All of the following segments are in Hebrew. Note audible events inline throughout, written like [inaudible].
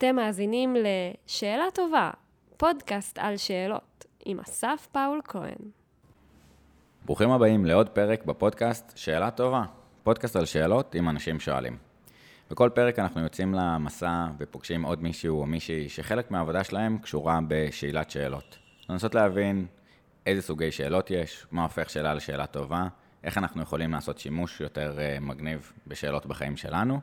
אתם מאזינים ל"שאלה טובה", פודקאסט על שאלות, עם אסף פאול כהן. ברוכים הבאים לעוד פרק בפודקאסט שאלה טובה, פודקאסט על שאלות עם אנשים שואלים. בכל פרק אנחנו יוצאים למסע ופוגשים עוד מישהו או מישהי שחלק מהעבודה שלהם קשורה בשאלת שאלות. לנסות להבין איזה סוגי שאלות יש, מה הופך שאלה לשאלה טובה, איך אנחנו יכולים לעשות שימוש יותר uh, מגניב בשאלות בחיים שלנו,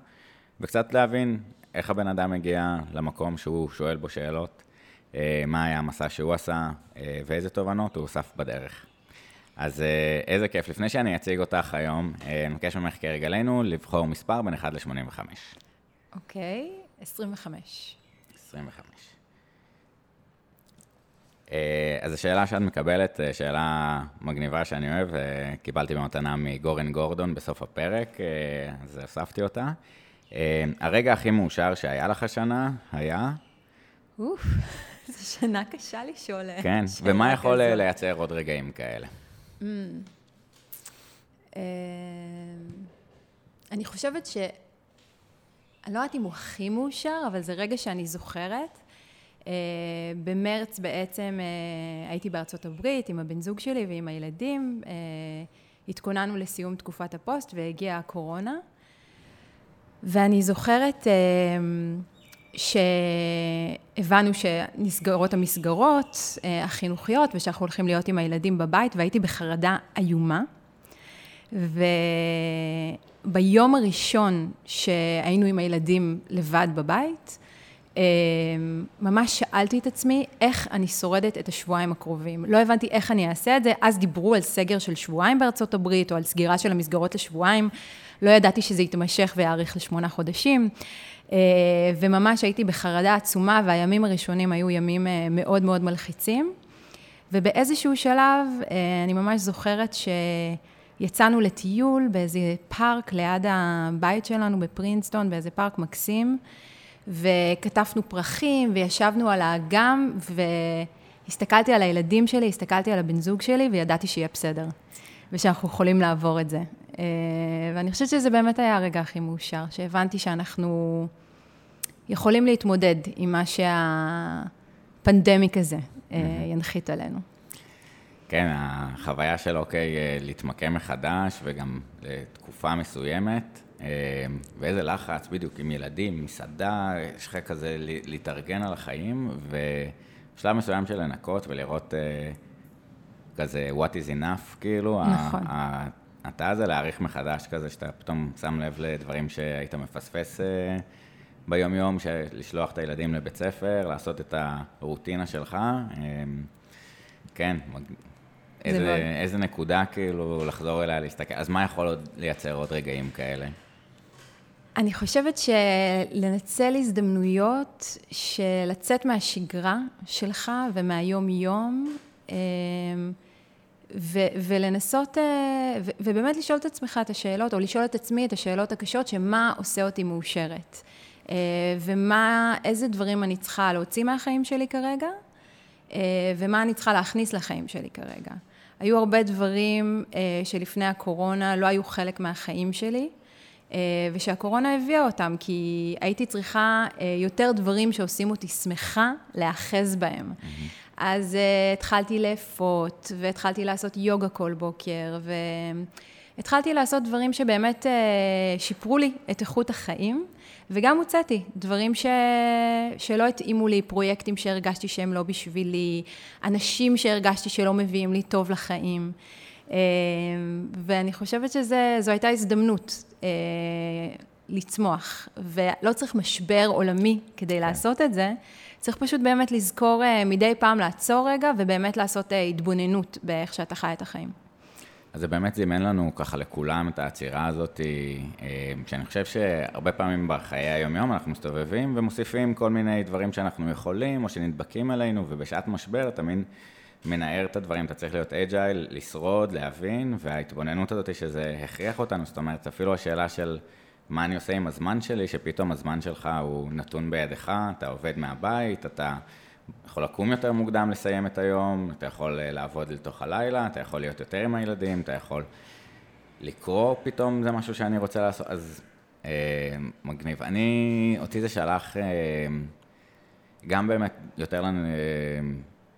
וקצת להבין איך הבן אדם מגיע למקום שהוא שואל בו שאלות, uh, מה היה המסע שהוא עשה uh, ואיזה תובנות הוא אוסף בדרך. אז uh, איזה כיף. לפני שאני אציג אותך היום, אני מבקש ממך כרגלנו לבחור מספר בין 1 ל-85. אוקיי, 25. 25. אה, אז השאלה שאת מקבלת, אה, שאלה מגניבה שאני אוהב, אה, קיבלתי במתנה מגורן גורדון בסוף הפרק, אז הוספתי אותה. הרגע הכי מאושר שהיה לך השנה היה? אוף, [laughs] זו שנה קשה לשאול. כן, ומה יכול כזאת. לייצר עוד רגעים כאלה? Mm. אני חושבת ש... אני לא יודעת אם הוא הכי מאושר, אבל זה רגע שאני זוכרת. אה, במרץ בעצם אה, הייתי בארצות הברית עם הבן זוג שלי ועם הילדים, אה, התכוננו לסיום תקופת הפוסט והגיעה הקורונה, ואני זוכרת שהבנו שנסגרות המסגרות החינוכיות ושאנחנו הולכים להיות עם הילדים בבית והייתי בחרדה איומה. וביום הראשון שהיינו עם הילדים לבד בבית, אמ, ממש שאלתי את עצמי איך אני שורדת את השבועיים הקרובים. לא הבנתי איך אני אעשה את זה, אז דיברו על סגר של שבועיים בארצות הברית, או על סגירה של המסגרות לשבועיים. לא ידעתי שזה יתמשך ויאריך לשמונה חודשים. אה, וממש הייתי בחרדה עצומה, והימים הראשונים היו ימים אה, מאוד מאוד מלחיצים. ובאיזשהו שלב, אה, אני ממש זוכרת שיצאנו לטיול באיזה פארק ליד הבית שלנו בפרינסטון, באיזה פארק מקסים. וכתפנו פרחים, וישבנו על האגם, והסתכלתי על הילדים שלי, הסתכלתי על הבן זוג שלי, וידעתי שיהיה בסדר, ושאנחנו יכולים לעבור את זה. אה, ואני חושבת שזה באמת היה הרגע הכי מאושר, שהבנתי שאנחנו יכולים להתמודד עם מה שהפנדמיק הזה אה, ינחית עלינו. כן, החוויה של אוקיי, אה, להתמקם מחדש, וגם לתקופה מסוימת, ואיזה לחץ, בדיוק, עם ילדים, מסעדה, יש לך כזה להתארגן על החיים, ושלב מסוים של לנקות ולראות כזה what is enough, כאילו, נכון. אתה הזה להעריך מחדש כזה, שאתה פתאום שם לב לדברים שהיית מפספס אה, ביום-יום, לשלוח את הילדים לבית ספר, לעשות את הרוטינה שלך. אמ, כן, איזה, מאוד... איזה נקודה כאילו לחזור אליה להסתכל. אז מה יכול עוד לייצר עוד רגעים כאלה? אני חושבת שלנצל הזדמנויות של לצאת מהשגרה שלך ומהיום-יום, אמ, ו- ולנסות, אה, ו- ובאמת לשאול את עצמך את השאלות, או לשאול את עצמי את השאלות הקשות, שמה עושה אותי מאושרת, אה, ומה, איזה דברים אני צריכה להוציא מהחיים שלי כרגע, אה, ומה אני צריכה להכניס לחיים שלי כרגע. היו הרבה דברים שלפני הקורונה לא היו חלק מהחיים שלי, ושהקורונה הביאה אותם, כי הייתי צריכה יותר דברים שעושים אותי שמחה להאחז בהם. Mm-hmm. אז uh, התחלתי לאפות, והתחלתי לעשות יוגה כל בוקר, והתחלתי לעשות דברים שבאמת uh, שיפרו לי את איכות החיים, וגם הוצאתי דברים ש... שלא התאימו לי, פרויקטים שהרגשתי שהם לא בשבילי, אנשים שהרגשתי שלא מביאים לי טוב לחיים. Uh, ואני חושבת שזו הייתה הזדמנות אה, לצמוח, ולא צריך משבר עולמי כדי כן. לעשות את זה, צריך פשוט באמת לזכור אה, מדי פעם לעצור רגע, ובאמת לעשות אה, התבוננות באיך שאתה חי את החיים. אז זה באמת זימן לנו ככה לכולם את העצירה הזאת, שאני חושב שהרבה פעמים בחיי היום-יום אנחנו מסתובבים ומוסיפים כל מיני דברים שאנחנו יכולים או שנדבקים עלינו, ובשעת משבר אתה מין מנער את הדברים, אתה צריך להיות אג'ייל, לשרוד, להבין, וההתבוננות הזאת שזה הכריח אותנו, זאת אומרת, אפילו השאלה של מה אני עושה עם הזמן שלי, שפתאום הזמן שלך הוא נתון בידך, אתה עובד מהבית, אתה יכול לקום יותר מוקדם לסיים את היום, אתה יכול אה, לעבוד לתוך הלילה, אתה יכול להיות יותר עם הילדים, אתה יכול לקרוא פתאום, זה משהו שאני רוצה לעשות, אז אה, מגניב. אני, אותי זה שלח... אה, גם באמת יותר לנו,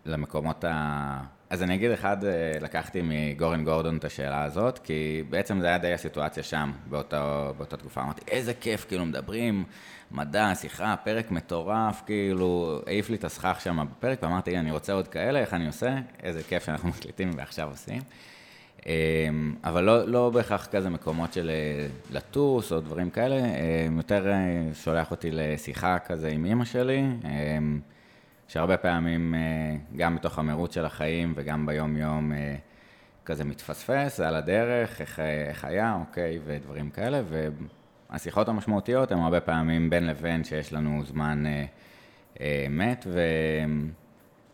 למקומות ה... אז אני אגיד אחד, לקחתי מגורן גורדון את השאלה הזאת, כי בעצם זה היה די הסיטואציה שם, באותו, באותה תקופה. אמרתי, איזה כיף, כאילו, מדברים, מדע, שיחה, פרק מטורף, כאילו, העיף לי את הסכך שם בפרק, ואמרתי, אני רוצה עוד כאלה, איך אני עושה? איזה כיף שאנחנו [laughs] מקליטים ועכשיו עושים. אמ, אבל לא, לא בהכרח כזה מקומות של אה, לטוס או דברים כאלה, אמ, יותר אה, שולח אותי לשיחה כזה עם אימא שלי, אמ, שהרבה פעמים אה, גם בתוך המרוץ של החיים וגם ביום-יום כזה מתפספס על הדרך, איך, איך היה, אוקיי, ודברים כאלה, והשיחות המשמעותיות הן הרבה פעמים בין לבין שיש לנו זמן מת, ו...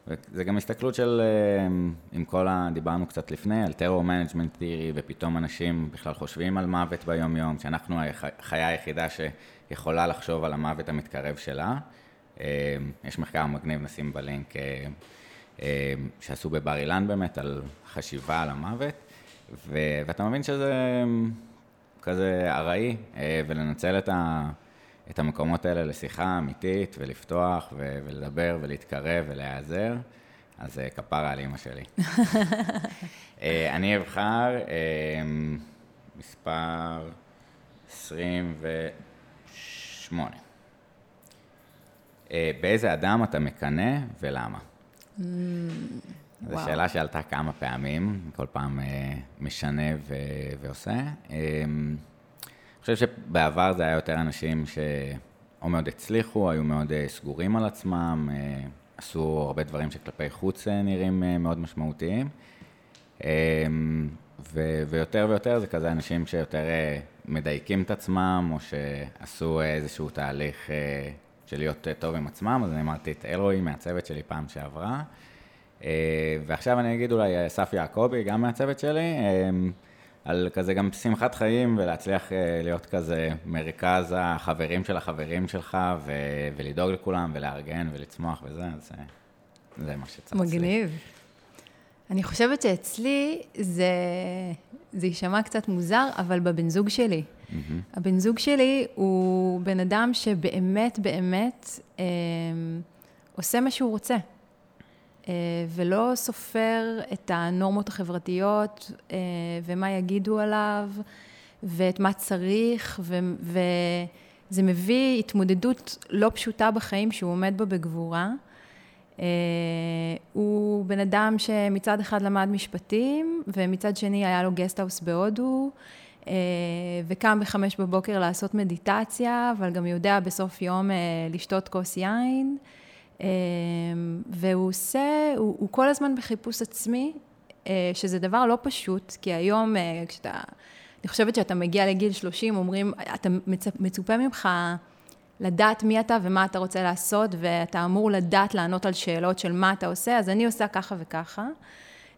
וזה גם הסתכלות של, אה, עם כל ה... דיברנו קצת לפני, על terror management theory, ופתאום אנשים בכלל חושבים על מוות ביום-יום, שאנחנו החיה היחידה שיכולה לחשוב על המוות המתקרב שלה. אה, יש מחקר מגניב, נשים בלינק, אה, שעשו בבר אילן באמת, על חשיבה על המוות, ו... ואתה מבין שזה כזה ארעי, ולנצל את ה... את המקומות האלה לשיחה אמיתית, ולפתוח, ו- ולדבר, ולהתקרב, ולהיעזר, אז כפרה על אימא שלי. [laughs] אני אבחר מספר 28. Uh, באיזה אדם אתה מקנא ולמה? Mm, זו שאלה שעלתה כמה פעמים, כל פעם uh, משנה ו- ועושה. Uh, חושב שבעבר זה היה יותר אנשים שאו מאוד הצליחו, היו מאוד אה, סגורים על עצמם, אה, עשו הרבה דברים שכלפי חוץ אה, נראים מאוד משמעותיים. ו- ויותר ויותר זה כזה אנשים שיותר מדייקים את עצמם, או שעשו איזשהו תהליך של להיות טוב עם עצמם, אז אני אמרתי את אלרועי מהצוות שלי פעם שעברה. ועכשיו אני אגיד אולי אסף יעקבי, גם מהצוות שלי. על כזה גם שמחת חיים ולהצליח אה, להיות כזה מרכז החברים של החברים שלך ולדאוג לכולם ולארגן ולצמוח וזה, אז אה, זה מה שצריך. מגניב. אני חושבת שאצלי זה, זה יישמע קצת מוזר, אבל בבן זוג שלי. Mm-hmm. הבן זוג שלי הוא בן אדם שבאמת באמת אה, עושה מה שהוא רוצה. אה, ולא סופר את הנורמות החברתיות אה, ומה יגידו עליו ואת מה צריך, ו, וזה מביא התמודדות לא פשוטה בחיים שהוא עומד בה בגבורה. אה, הוא בן אדם שמצד אחד למד משפטים, ומצד שני היה לו גסטהאוס בהודו, וקם בחמש בבוקר לעשות מדיטציה, אבל גם יודע בסוף יום לשתות כוס יין. והוא עושה, הוא, הוא כל הזמן בחיפוש עצמי, אה, שזה דבר לא פשוט, כי היום אה, כשאתה, אני חושבת שאתה מגיע לגיל 30, אומרים, אתה מצופה ממך לדעת מי אתה ומה אתה רוצה לעשות, ואתה אמור לדעת לענות על שאלות של מה אתה עושה, אז אני עושה ככה וככה.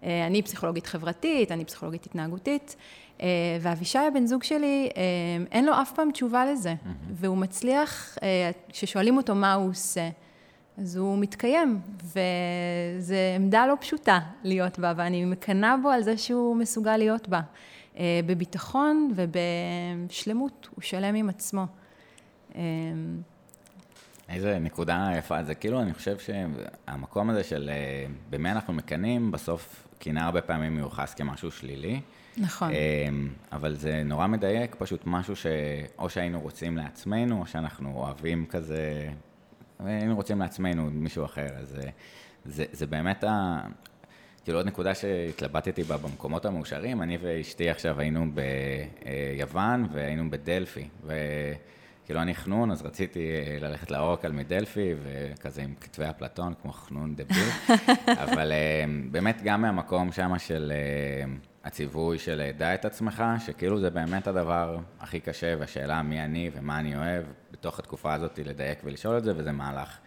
אה, אני פסיכולוגית חברתית, אני פסיכולוגית התנהגותית, ואבישי הבן זוג שלי, אין לו אף פעם תשובה לזה, mm-hmm. והוא מצליח, כששואלים אותו מה הוא עושה, אז הוא מתקיים, וזו עמדה לא פשוטה להיות בה, ואני מקנאה בו על זה שהוא מסוגל להיות בה. אה, בביטחון ובשלמות, הוא שלם עם עצמו. אה, איזה נקודה יפה, זה כאילו, אני חושב שהמקום הזה של אה, במי אנחנו מקנאים, בסוף קנאה הרבה פעמים מיוחס כמשהו שלילי. נכון. אבל זה נורא מדייק, פשוט משהו שאו שהיינו רוצים לעצמנו, או שאנחנו אוהבים כזה היינו רוצים לעצמנו מישהו אחר, אז אה, זה, זה באמת ה... כאילו עוד נקודה שהתלבטתי בה במקומות המאושרים, אני ואשתי עכשיו היינו ביוון והיינו בדלפי, וכאילו אני חנון, אז רציתי אה, ללכת לאורקל מדלפי, וכזה עם כתבי אפלטון, כמו חנון דביל, [laughs] אבל אה, באמת גם מהמקום שם של הציווי של דע את עצמך, שכאילו זה באמת הדבר הכי קשה, והשאלה מי אני ומה אני אוהב, בתוך התקופה הזאת לדייק ולשאול את זה, וזה מהלך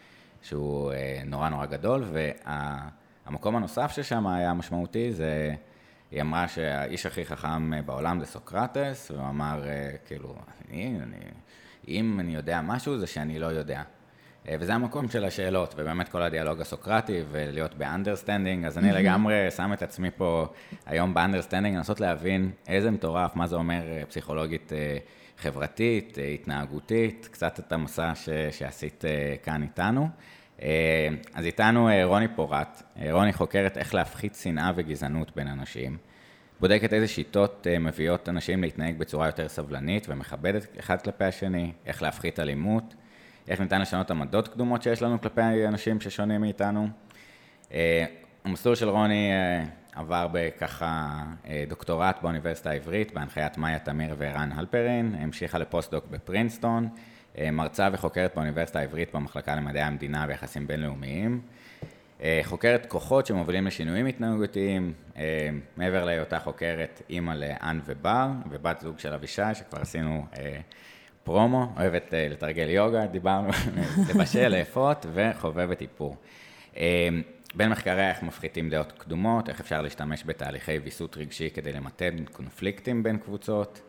שהוא אה, נורא נורא גדול, והמקום וה, הנוסף ששם היה משמעותי זה, היא אמרה שהאיש הכי חכם בעולם זה סוקרטס, והוא אמר, אה, כאילו, אני, אני, אם אני יודע משהו זה שאני לא יודע. אה, וזה המקום של השאלות, ובאמת כל הדיאלוג הסוקרטי, ולהיות ב understanding, אז אני לגמרי שם את עצמי פה היום ב understanding, לנסות להבין איזה מטורף, מה זה אומר פסיכולוגית חברתית, התנהגותית, קצת את המסע ש, שעשית כאן איתנו. אז איתנו רוני פורת. רוני חוקרת איך להפחית שנאה וגזענות בין אנשים. בודקת איזה שיטות מביאות אנשים להתנהג בצורה יותר סבלנית ומכבדת אחד כלפי השני, איך להפחית אלימות, איך ניתן לשנות עמדות קדומות שיש לנו כלפי אנשים ששונים מאיתנו. המסלול של רוני עבר בככה אה, דוקטורט באוניברסיטה העברית, בהנחיית מאיה תמיר וערן הלפרין, המשיכה לפוסט-דוק בפרינסטון, אה, מרצה וחוקרת באוניברסיטה העברית במחלקה למדעי המדינה ויחסים בינלאומיים. אה, חוקרת כוחות שמובילים לשינויים התנהגותיים, מעבר להיותה חוקרת אימא לאן ובר, ובת זוג של אבישי, שכבר עשינו פרומו, אוהבת לתרגל יוגה, דיברנו, [laughs] לבשל, לאפות, וחובבת איפור. בין מחקריה איך מפחיתים דעות קדומות, איך אפשר להשתמש בתהליכי ויסות רגשי כדי למתן קונפליקטים בין קבוצות,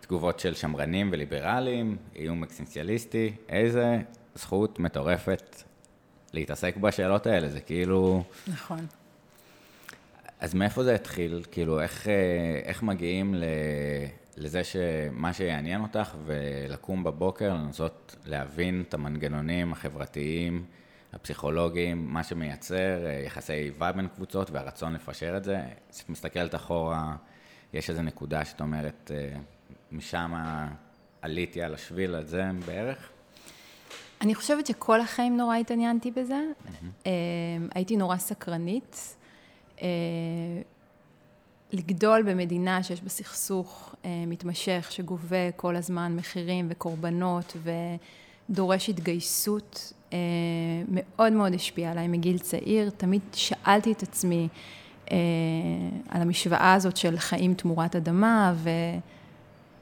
תגובות של שמרנים וליברלים, איום אקסנציאליסטי, איזה זכות מטורפת להתעסק בשאלות האלה, זה כאילו... נכון. אז מאיפה זה התחיל? כאילו, איך, איך מגיעים ל, לזה שמה שיעניין אותך ולקום בבוקר, לנסות להבין את המנגנונים החברתיים, הפסיכולוגיים, מה שמייצר אה, יחסי איבה בין קבוצות והרצון לפשר את זה. כשאת מסתכלת אחורה, יש איזו נקודה שאת אומרת, אה, משם עליתי על השביל הזה בערך? אני חושבת שכל החיים נורא התעניינתי בזה. Mm-hmm. הייתי נורא סקרנית. לגדול במדינה שיש בה סכסוך מתמשך, שגובה כל הזמן מחירים וקורבנות ודורש התגייסות אה, מאוד מאוד השפיע עליי מגיל צעיר. תמיד שאלתי את עצמי אה, על המשוואה הזאת של חיים תמורת אדמה,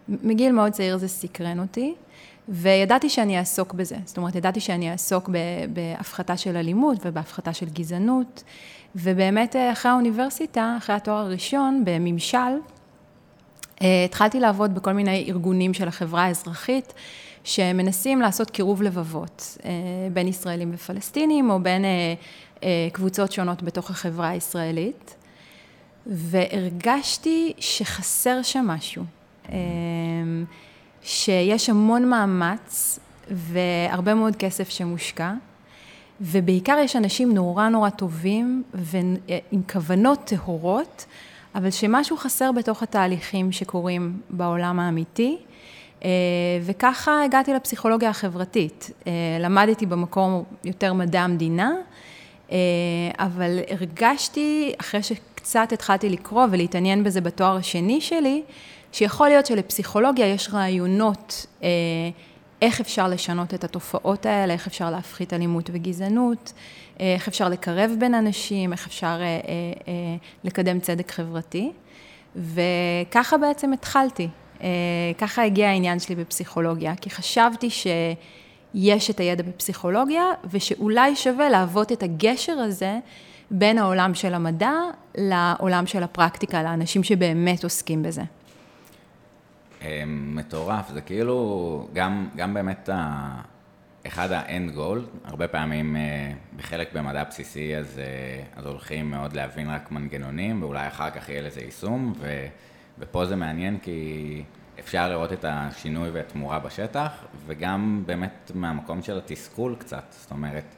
ומגיל מאוד צעיר זה סקרן אותי. וידעתי שאני אעסוק בזה, זאת אומרת, ידעתי שאני אעסוק בהפחתה של אלימות ובהפחתה של גזענות, ובאמת אה, אחרי האוניברסיטה, אחרי התואר הראשון, בממשל, התחלתי לעבוד בכל מיני ארגונים של החברה האזרחית, שמנסים לעשות קירוב לבבות אה, בין ישראלים ופלסטינים, או בין אה, אה, קבוצות שונות בתוך החברה הישראלית, והרגשתי שחסר שם משהו, שיש המון מאמץ והרבה מאוד כסף שמושקע, ובעיקר יש אנשים נורא נורא טובים ועם כוונות טהורות, אבל שמשהו חסר בתוך התהליכים שקורים בעולם האמיתי, אה, וככה הגעתי לפסיכולוגיה החברתית. אה, למדתי במקום יותר מדע המדינה, אה, אבל הרגשתי, אחרי שקצת התחלתי לקרוא ולהתעניין בזה בתואר השני שלי, שיכול להיות שלפסיכולוגיה יש רעיונות איך אפשר לשנות את התופעות האלה, איך אפשר להפחית אלימות וגזענות, איך אפשר לקרב בין אנשים, איך אפשר לקדם צדק חברתי. וככה בעצם התחלתי. אה, ככה הגיע העניין שלי בפסיכולוגיה, כי חשבתי שיש את הידע בפסיכולוגיה, ושאולי שווה להוות את הגשר הזה בין העולם של המדע לעולם של הפרקטיקה, לאנשים שבאמת עוסקים בזה. אה, מטורף, זה כאילו גם, גם באמת ה... אחד האנד גול, הרבה פעמים אה, בחלק במדע בסיסי אז, אז הולכים מאוד להבין רק מנגנונים ואולי אחר כך יהיה לזה יישום ו... ופה זה מעניין כי אפשר לראות את השינוי והתמורה בשטח, וגם באמת מהמקום של התסכול קצת, זאת אומרת,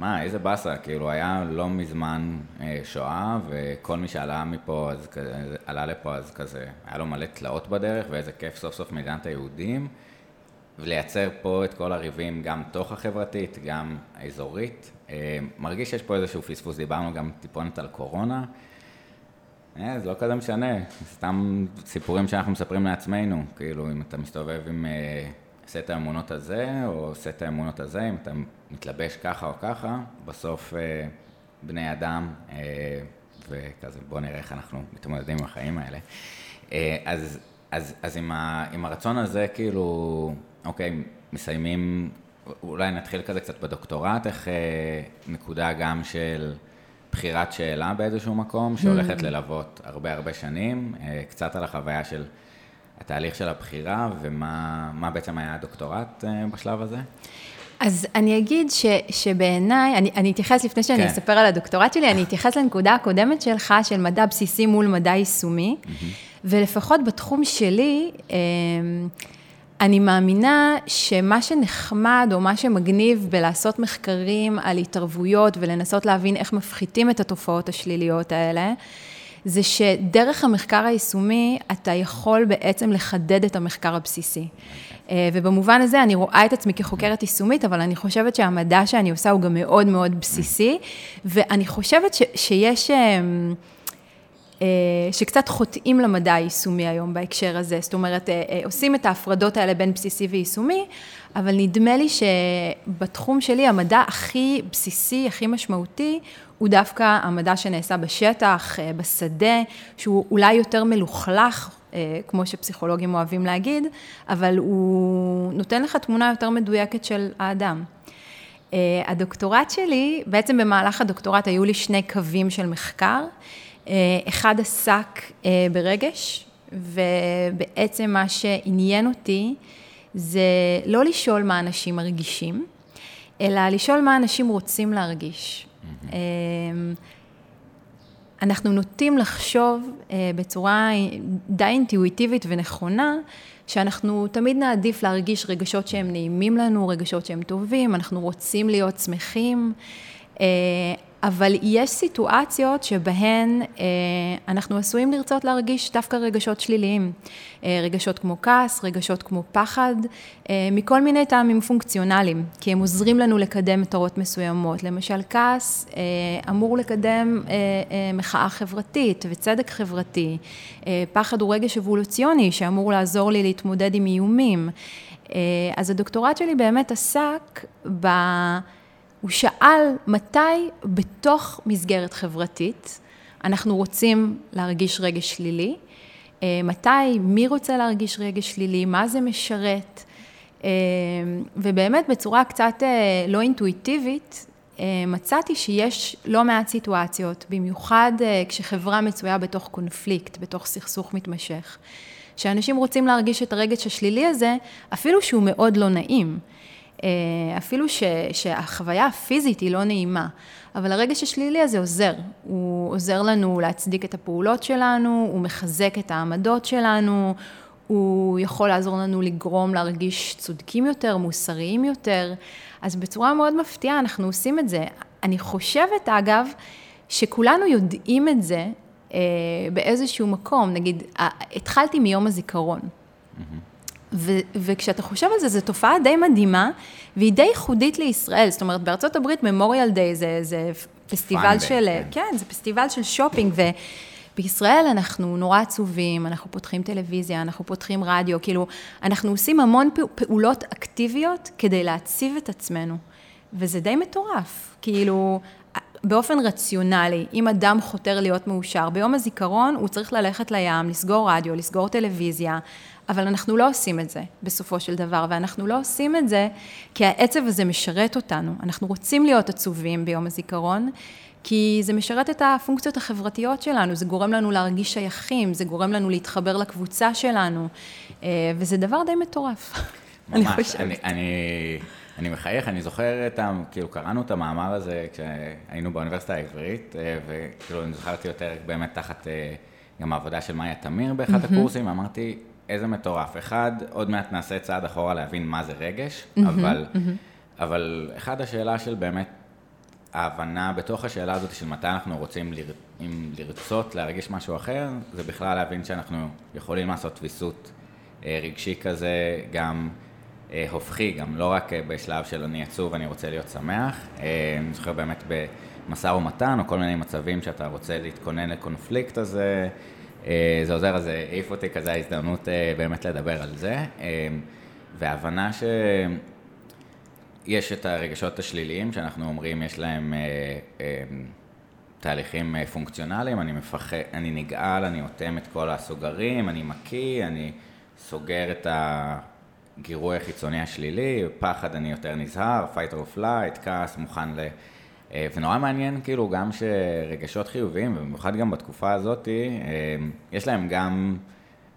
מה, איזה באסה, כאילו היה לא מזמן אה, שואה, וכל מי שעלה מפה, אז כזה, עלה לפה אז כזה, היה לו מלא תלאות בדרך, ואיזה כיף סוף סוף מדינת היהודים, ולייצר פה את כל הריבים, גם תוך החברתית, גם האזורית. אה, מרגיש שיש פה איזשהו פספוס, דיברנו גם טיפונת על קורונה. אה, זה לא כזה משנה, סתם סיפורים שאנחנו מספרים לעצמנו, כאילו אם אתה מסתובב עם אה, סט האמונות הזה, או סט האמונות הזה, אם אתה מתלבש ככה או ככה, בסוף אה, בני אדם, וכזה בוא נראה איך אנחנו מתמודדים עם החיים האלה. אז, אז, אז עם, ה, עם הרצון הזה, כאילו, אוקיי, מסיימים, אולי נתחיל כזה קצת בדוקטורט, איך נקודה גם של... בחירת שאלה באיזשהו מקום, שהולכת mm. ללוות הרבה הרבה שנים, אה, קצת על החוויה של התהליך של הבחירה, ומה בעצם היה הדוקטורט אה, בשלב הזה? אז אני אגיד ש, שבעיניי, אני, אני אתייחס לפני שאני כן. אספר על הדוקטורט שלי, אני אתייחס לנקודה הקודמת שלך, של מדע בסיסי מול מדע יישומי, mm-hmm. ולפחות בתחום שלי, אמ, אני מאמינה שמה שנחמד או מה שמגניב בלעשות מחקרים על התערבויות ולנסות להבין איך מפחיתים את התופעות השליליות האלה, זה שדרך המחקר היישומי אתה יכול בעצם לחדד את המחקר הבסיסי. אה, ובמובן הזה אני רואה את עצמי כחוקרת יישומית, אבל אני חושבת שהמדע שאני עושה הוא גם מאוד מאוד בסיסי, ואני חושבת ש, שיש... אמ, אה, שקצת חוטאים למדע היישומי היום בהקשר הזה. זאת אומרת, אה, עושים את ההפרדות האלה בין בסיסי ויישומי, אבל נדמה לי שבתחום שלי המדע הכי בסיסי, הכי משמעותי, הוא דווקא המדע שנעשה בשטח, בשדה, שהוא אולי יותר מלוכלך, אה, כמו שפסיכולוגים אוהבים להגיד, אבל הוא נותן לך תמונה יותר מדויקת של האדם. אה, הדוקטורט שלי, בעצם במהלך הדוקטורט היו לי שני קווים של מחקר. אה, אחד עסק ברגש, ובעצם מה שעניין אותי זה לא לשאול מה אנשים מרגישים, אלא לשאול מה אנשים רוצים להרגיש. Mm-hmm. אנחנו נוטים לחשוב אה, בצורה די אינטואיטיבית ונכונה, שאנחנו תמיד נעדיף להרגיש רגשות שהם נעימים לנו, רגשות שהם טובים, אנחנו רוצים להיות שמחים. אה, אבל יש סיטואציות שבהן אה, אנחנו עשויים לרצות להרגיש דווקא רגשות שליליים. אה, רגשות כמו כעס, רגשות כמו פחד, אה, מכל מיני טעמים פונקציונליים, כי הם עוזרים לנו לקדם מטרות מסוימות. למשל, כעס אמור לקדם מחאה חברתית וצדק חברתי. פחד הוא רגש אבולוציוני שאמור לעזור לי להתמודד עם איומים. אז הדוקטורט שלי באמת עסק ב... הוא שאל מתי בתוך מסגרת חברתית אנחנו רוצים להרגיש רגש שלילי, אה, מתי, מי רוצה להרגיש רגש שלילי, מה זה משרת, אה, ובאמת בצורה קצת אה, לא אינטואיטיבית, מצאתי שיש לא מעט סיטואציות, במיוחד כשחברה מצויה בתוך קונפליקט, בתוך סכסוך מתמשך, שאנשים רוצים להרגיש את הרגש השלילי הזה, אפילו שהוא מאוד לא נעים. אה, אפילו ש, שהחוויה הפיזית היא לא נעימה, אבל הרגש השלילי הזה עוזר. הוא עוזר לנו להצדיק את הפעולות שלנו, הוא מחזק את העמדות שלנו, הוא יכול לעזור לנו לגרום להרגיש צודקים יותר, מוסריים יותר, אז בצורה מאוד מפתיעה אנחנו עושים את זה. אני חושבת, אגב, שכולנו יודעים את זה אה, באיזשהו מקום. נגיד, התחלתי מיום הזיכרון. Mm-hmm. ו- וכשאתה חושב על זה, זו תופעה די מדהימה, והיא די ייחודית לישראל. זאת אומרת, בארצות הברית ממוריאל דיי זה, זה פסטיבל של, כן. כן, זה פסטיבל של שופינג, ובישראל אנחנו נורא עצובים, אנחנו פותחים טלוויזיה, אנחנו פותחים רדיו, כאילו, אנחנו עושים המון פעולות אקטיביות כדי להציב את עצמנו, וזה די מטורף. כאילו, באופן רציונלי, אם אדם חותר להיות מאושר, ביום הזיכרון הוא צריך ללכת לים, לסגור רדיו, לסגור טלוויזיה, אבל אנחנו לא עושים את זה בסופו של דבר, ואנחנו לא עושים את זה כי העצב הזה משרת אותנו. אנחנו רוצים להיות עצובים ביום הזיכרון, כי זה משרת את הפונקציות החברתיות שלנו, זה גורם לנו להרגיש שייכים, זה גורם לנו להתחבר לקבוצה שלנו, אה, וזה דבר די מטורף. ממש, אני חושבת. אני, אני, אני מחייך, אני זוכר את ה... כאילו, קראנו את המאמר הזה כשהיינו באוניברסיטה העברית, אה, וכאילו, אני זכרתי יותר באמת תחת אה, גם העבודה של מאיה תמיר באחד הקורסים, אמרתי, איזה מטורף. אחד, עוד מעט נעשה צעד אחורה להבין מה זה רגש, mm-hmm, אבל, mm-hmm. אבל אחד, השאלה של באמת ההבנה בתוך השאלה הזאת של מתי אנחנו רוצים לר... אם לרצות להרגיש משהו אחר, זה בכלל להבין שאנחנו יכולים לעשות ויסות אה, רגשי כזה, גם אה, הופכי, גם לא רק אה, בשלב של אני עצוב, אני רוצה להיות שמח. אני זוכר באמת במשא ומתן, או כל מיני מצבים שאתה רוצה להתכונן לקונפליקט הזה. אה, זה עוזר, אז העיף אותי כזה ההזדמנות אה, באמת לדבר על זה. אה, והבנה שיש את הרגשות השליליים, שאנחנו אומרים, יש להם תהליכים פונקציונליים, אני מפחד, אני נגעל, אני אוטם את כל הסוגרים, אני מקיא, אני סוגר את הגירוי החיצוני השלילי, פחד אני יותר נזהר, fight or flight, כעס, מוכן ל... אה, ונורא מעניין, כאילו, גם שרגשות חיוביים, ובמיוחד גם בתקופה הזאת, אה, יש להם גם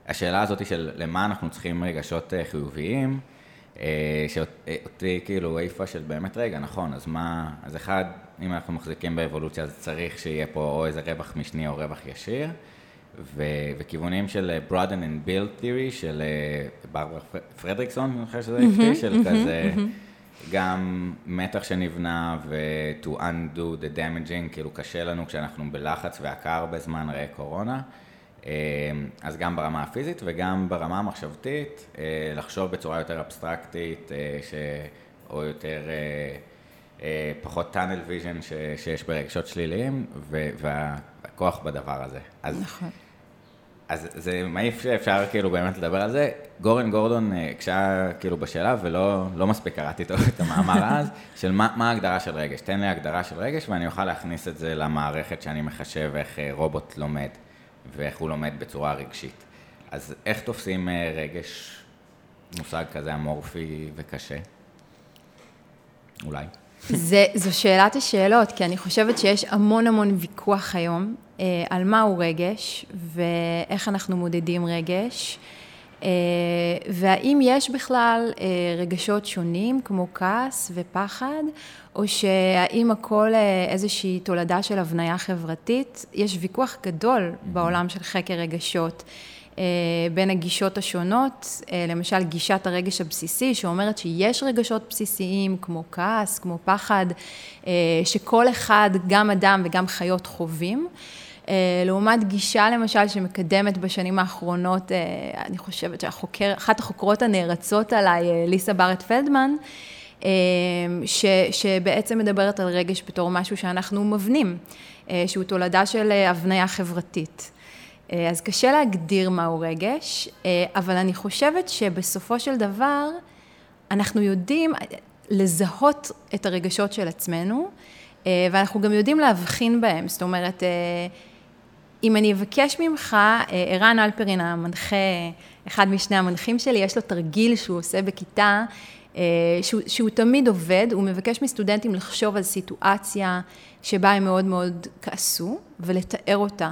השאלה הזאת של למה אנחנו צריכים רגשות אה, חיוביים, שאותי כאילו העיפה של באמת, רגע, נכון, אז מה, אז אחד, אם אנחנו מחזיקים באבולוציה, אז צריך שיהיה פה או איזה רווח משני או רווח ישיר, ו, וכיוונים של broaden and build theory של ברברה פרדריקסון, אני חושב שזה הפתיע, של כזה... גם מתח שנבנה ו- to undo the damaging, כאילו קשה לנו כשאנחנו בלחץ והקר בזמן ראה קורונה. אה, אז גם ברמה הפיזית וגם ברמה המחשבתית, אה, לחשוב בצורה יותר אבסטרקטית, אה, ש... או יותר, פחות tunnel vision ש... שיש ברגשות שליליים, והכוח בדבר הזה. אז נכון. אז זה מעיף שאפשר כאילו באמת לדבר על זה. גורן גורדון, אה, כשהיה כאילו בשאלה, ולא לא מספיק קראתי טוב את המאמר [laughs] אז, של מה, מה ההגדרה של רגש. תן לי הגדרה של רגש ואני אוכל להכניס את זה למערכת שאני מחשב איך אה, רובוט לומד, ואיך הוא לומד בצורה רגשית. אז איך תופסים אה, רגש, מושג כזה אמורפי וקשה? אולי. זה, זו שאלת השאלות, כי אני חושבת שיש המון המון ויכוח היום אה, על מהו רגש ואיך אנחנו מודדים רגש. אה, והאם יש בכלל אה, רגשות שונים כמו כעס ופחד, או שהאם הכל אה, איזושהי תולדה של הבניה חברתית? יש ויכוח גדול בעולם של חקר רגשות. אה, בין הגישות השונות, אה, למשל גישת הרגש הבסיסי שאומרת שיש רגשות בסיסיים כמו כעס, כמו פחד, אה, שכל אחד, גם אדם וגם חיות חווים. לעומת גישה למשל שמקדמת בשנים האחרונות, אני חושבת שאחת החוקרות הנערצות עליי, ליסה בארט פלדמן, ש, שבעצם מדברת על רגש בתור משהו שאנחנו מבנים, שהוא תולדה של הבניה חברתית. אה, אז קשה להגדיר מהו רגש, אה, אבל אני חושבת שבסופו של דבר אנחנו יודעים לזהות את הרגשות של עצמנו, אה, ואנחנו גם יודעים להבחין בהם. זאת אומרת, אם אני אבקש ממך, ערן אלפרין המנחה, אחד משני המנחים שלי, יש לו תרגיל שהוא עושה בכיתה, שהוא, שהוא תמיד עובד, הוא מבקש מסטודנטים לחשוב על סיטואציה שבה הם מאוד מאוד כעסו ולתאר אותה.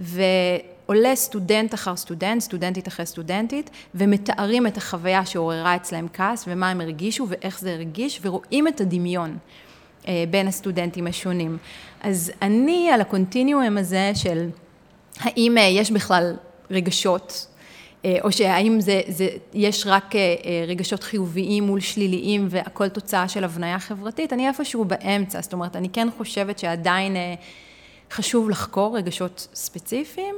ועולה סטודנט אחר סטודנט, סטודנטית אחרי סטודנטית, ומתארים את החוויה שעוררה אצלהם כעס, ומה הם הרגישו ואיך זה הרגיש, ורואים את הדמיון אה, בין הסטודנטים השונים. אז אני על הקונטיניום הזה של האם אה, יש בכלל רגשות אה, או שהאם זה, זה, יש רק רגשות חיוביים מול שליליים והכל תוצאה של הבניה חברתית, אני איפשהו באמצע, זאת אומרת, אני כן חושבת שעדיין חשוב לחקור רגשות ספציפיים,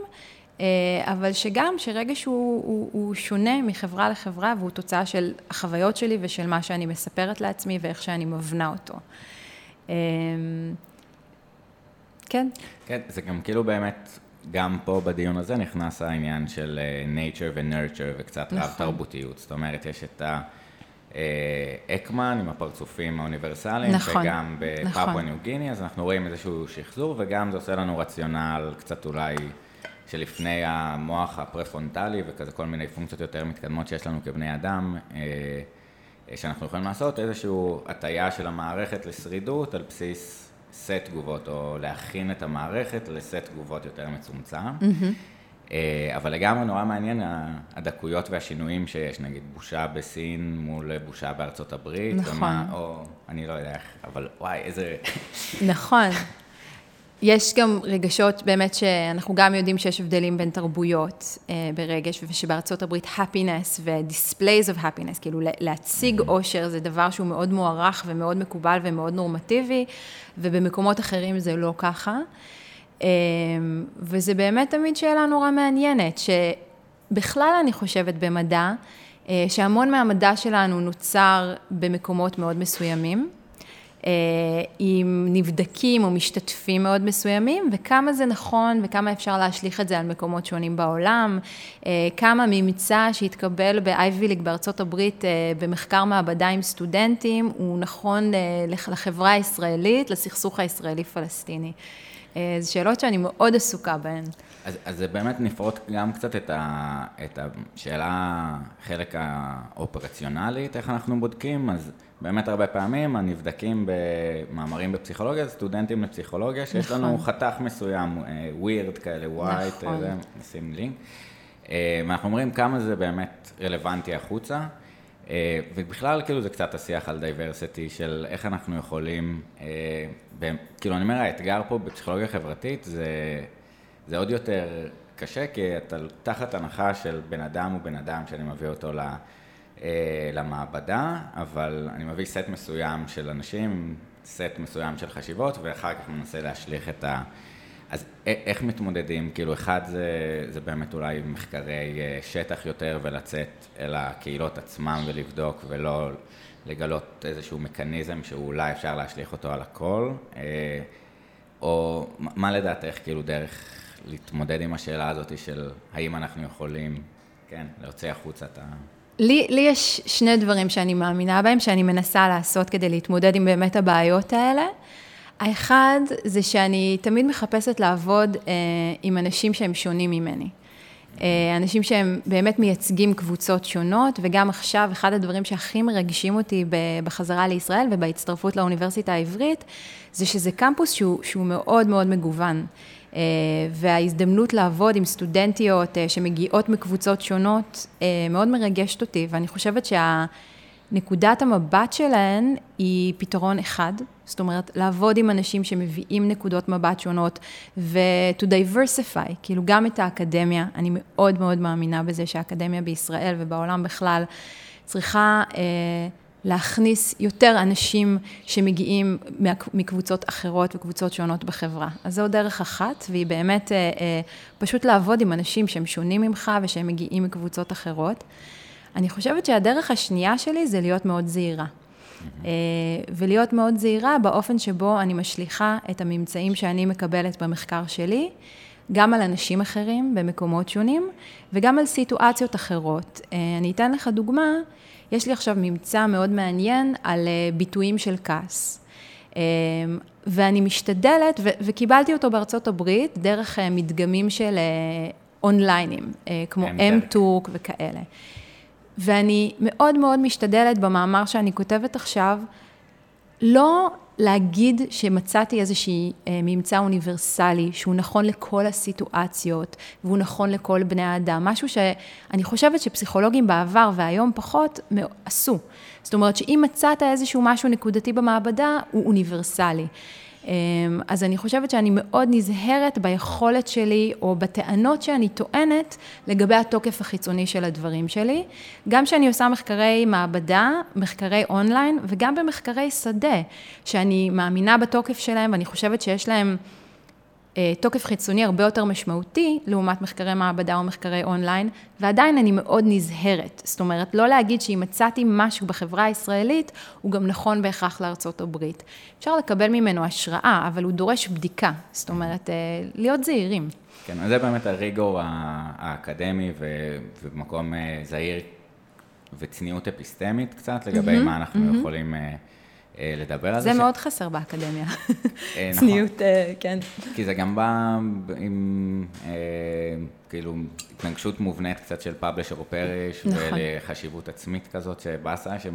אה, אבל שגם שרגש הוא, הוא, הוא שונה מחברה לחברה והוא תוצאה של החוויות שלי ושל מה שאני מספרת לעצמי ואיך שאני מבנה אותו. אה, כן. כן, זה גם כאילו באמת, גם פה בדיון הזה נכנס העניין של אה, nature ו-nurture וקצת נכון. רב תרבותיות. זאת אומרת, יש את ה... אה, אקמן עם הפרצופים האוניברסליים, נכון, וגם בפפואה נכון. ניו גיני, אז אנחנו רואים איזשהו שחזור, וגם זה עושה לנו רציונל קצת אולי שלפני המוח הפרפרונטלי וכזה כל מיני פונקציות יותר מתקדמות שיש לנו כבני אדם, אה, שאנחנו יכולים לעשות איזושהי הטיה של המערכת לשרידות על בסיס סט תגובות, או להכין את המערכת לסט תגובות יותר מצומצם. Mm-hmm. אבל לגמרי נורא מעניין הדקויות והשינויים שיש, נגיד בושה בסין מול בושה בארצות הברית. נכון. ומה, או אני לא יודע איך, אבל וואי, איזה... נכון. יש גם רגשות, באמת שאנחנו גם יודעים שיש הבדלים בין תרבויות אה, ברגש, ושבארצות הברית happiness ו-displays of happiness, כאילו להציג אושר זה דבר שהוא מאוד מוערך ומאוד מקובל ומאוד נורמטיבי, ובמקומות אחרים זה לא ככה. אמ, וזה באמת תמיד שאלה נורא מעניינת, שבכלל אני חושבת במדע, אה, שהמון מהמדע שלנו נוצר במקומות מאוד מסוימים, אה, עם נבדקים או משתתפים מאוד מסוימים, וכמה זה נכון וכמה אפשר להשליך את זה על מקומות שונים בעולם, אה, כמה ממצא שהתקבל באייבי ליג בארצות הברית במחקר מעבדה עם סטודנטים, הוא נכון לחברה הישראלית, לסכסוך הישראלי-פלסטיני. אה, זה שאלות שאני מאוד עסוקה בהן. אז, אז זה באמת נפרוט גם קצת את, ה, את השאלה, חלק האופרציונלית, איך אנחנו בודקים, אז באמת הרבה פעמים הנבדקים במאמרים בפסיכולוגיה, זה סטודנטים לפסיכולוגיה, שיש נכון. לנו חתך מסוים, WEIRD אה, כאלה, white, נכון. נשים לינק. אה, ואנחנו אומרים כמה זה באמת רלוונטי החוצה. אה, ובכלל, כאילו, זה קצת השיח על diversity של איך אנחנו יכולים, אה, כאילו, אני אומר, האתגר פה בפסיכולוגיה חברתית זה, זה עוד יותר קשה, כי אתה תחת הנחה של בן אדם הוא בן אדם שאני מביא אותו ל... אה, למעבדה, אבל אני מביא סט מסוים של אנשים, סט מסוים של חשיבות, ואחר כך מנסה להשליך את ה... אז איך מתמודדים? כאילו, אחד זה, זה באמת אולי מחקרי אה, שטח יותר ולצאת אל הקהילות עצמם ולבדוק ולא לגלות איזשהו מכניזם שאולי אפשר להשליך אותו על הכל, אה, או מה לדעתך, כאילו, דרך להתמודד עם השאלה הזאת של האם אנחנו יכולים, כן, להוציא החוצה את ה... לי, לי יש שני דברים שאני מאמינה בהם, שאני מנסה לעשות כדי להתמודד עם באמת הבעיות האלה. האחד זה שאני תמיד מחפשת לעבוד אה, עם אנשים שהם שונים ממני. אה, אנשים שהם באמת מייצגים קבוצות שונות, וגם עכשיו, אחד הדברים שהכי מרגשים אותי בחזרה לישראל ובהצטרפות לאוניברסיטה העברית, זה שזה קמפוס שהוא, שהוא מאוד מאוד מגוון. אה, וההזדמנות לעבוד עם סטודנטיות אה, שמגיעות מקבוצות שונות אה, מאוד מרגשת אותי, ואני חושבת שהנקודת המבט שלהן היא פתרון אחד, זאת אומרת, לעבוד עם אנשים שמביאים נקודות מבט שונות ו- to diversify, כאילו גם את האקדמיה, אני מאוד מאוד מאמינה בזה שהאקדמיה בישראל ובעולם בכלל צריכה... להכניס יותר אנשים שמגיעים מקבוצות אחרות וקבוצות שונות בחברה. אז זו דרך אחת, והיא באמת אה, אה, פשוט לעבוד עם אנשים שהם שונים ממך ושהם מגיעים מקבוצות אחרות. אני חושבת שהדרך השנייה שלי זה להיות מאוד זהירה. אה, ולהיות מאוד זהירה באופן שבו אני משליכה את הממצאים שאני מקבלת במחקר שלי, גם על אנשים אחרים במקומות שונים, וגם על סיטואציות אחרות. אני אתן לך דוגמה. יש לי עכשיו ממצא מאוד מעניין על אה, ביטויים של כעס. אה, ואני משתדלת, ו- וקיבלתי אותו בארצות הברית, דרך אה, מדגמים של אונליינים, כמו M-Talk וכאלה. ואני מאוד מאוד משתדלת במאמר שאני כותבת עכשיו, לא להגיד שמצאתי איזושהי אה, ממצא אוניברסלי, שהוא נכון לכל הסיטואציות, והוא נכון לכל בני האדם, משהו שאני חושבת שפסיכולוגים בעבר והיום פחות עשו. זאת אומרת שאם מצאת איזשהו משהו נקודתי במעבדה, הוא אוניברסלי. אמ, אז אני חושבת שאני מאוד נזהרת ביכולת שלי, או בטענות שאני טוענת, לגבי התוקף החיצוני של הדברים שלי. גם כשאני עושה מחקרי מעבדה, מחקרי אונליין, וגם במחקרי שדה, שאני מאמינה בתוקף שלהם, ואני חושבת שיש להם... אה, תוקף חיצוני הרבה יותר משמעותי לעומת מחקרי מעבדה או מחקרי אונליין, ועדיין אני מאוד נזהרת. זאת אומרת, לא להגיד שאם מצאתי משהו בחברה הישראלית, הוא גם נכון בהכרח לארצות הברית. אפשר לקבל ממנו השראה, אבל הוא דורש בדיקה. זאת אומרת, אה, להיות זהירים. כן, אז זה באמת הריגור האקדמי ובמקום אה, זהיר וצניעות אפיסטמית קצת, לגבי mm-hmm, מה אנחנו mm-hmm. יכולים... אה, לדבר על זה. זה מאוד ש... חסר באקדמיה. אה, נכון. צניעות, אה, כן. כי זה גם בא עם כאילו התנגשות מובנית קצת של פאבלשר או פרש, נכון. וחשיבות עצמית כזאת שבאסה, ש...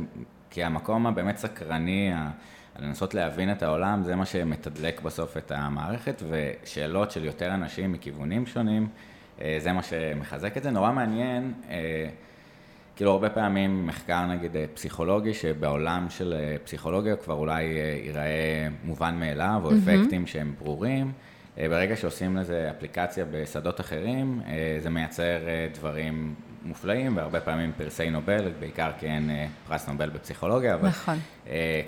כי המקום הבאמת סקרני, לנסות להבין את העולם, זה מה שמתדלק בסוף את המערכת, ושאלות של יותר אנשים מכיוונים שונים, זה מה שמחזק את זה. נורא מעניין. כאילו הרבה פעמים מחקר נגיד אה, פסיכולוגי, שבעולם של אה, פסיכולוגיה כבר אולי אה, ייראה מובן מאליו, או mm-hmm. אפקטים שהם ברורים. ברגע שעושים לזה אפליקציה בשדות אחרים, זה מייצר דברים מופלאים, והרבה פעמים פרסי נובל, בעיקר כי אין פרס נובל בפסיכולוגיה, אבל נכון.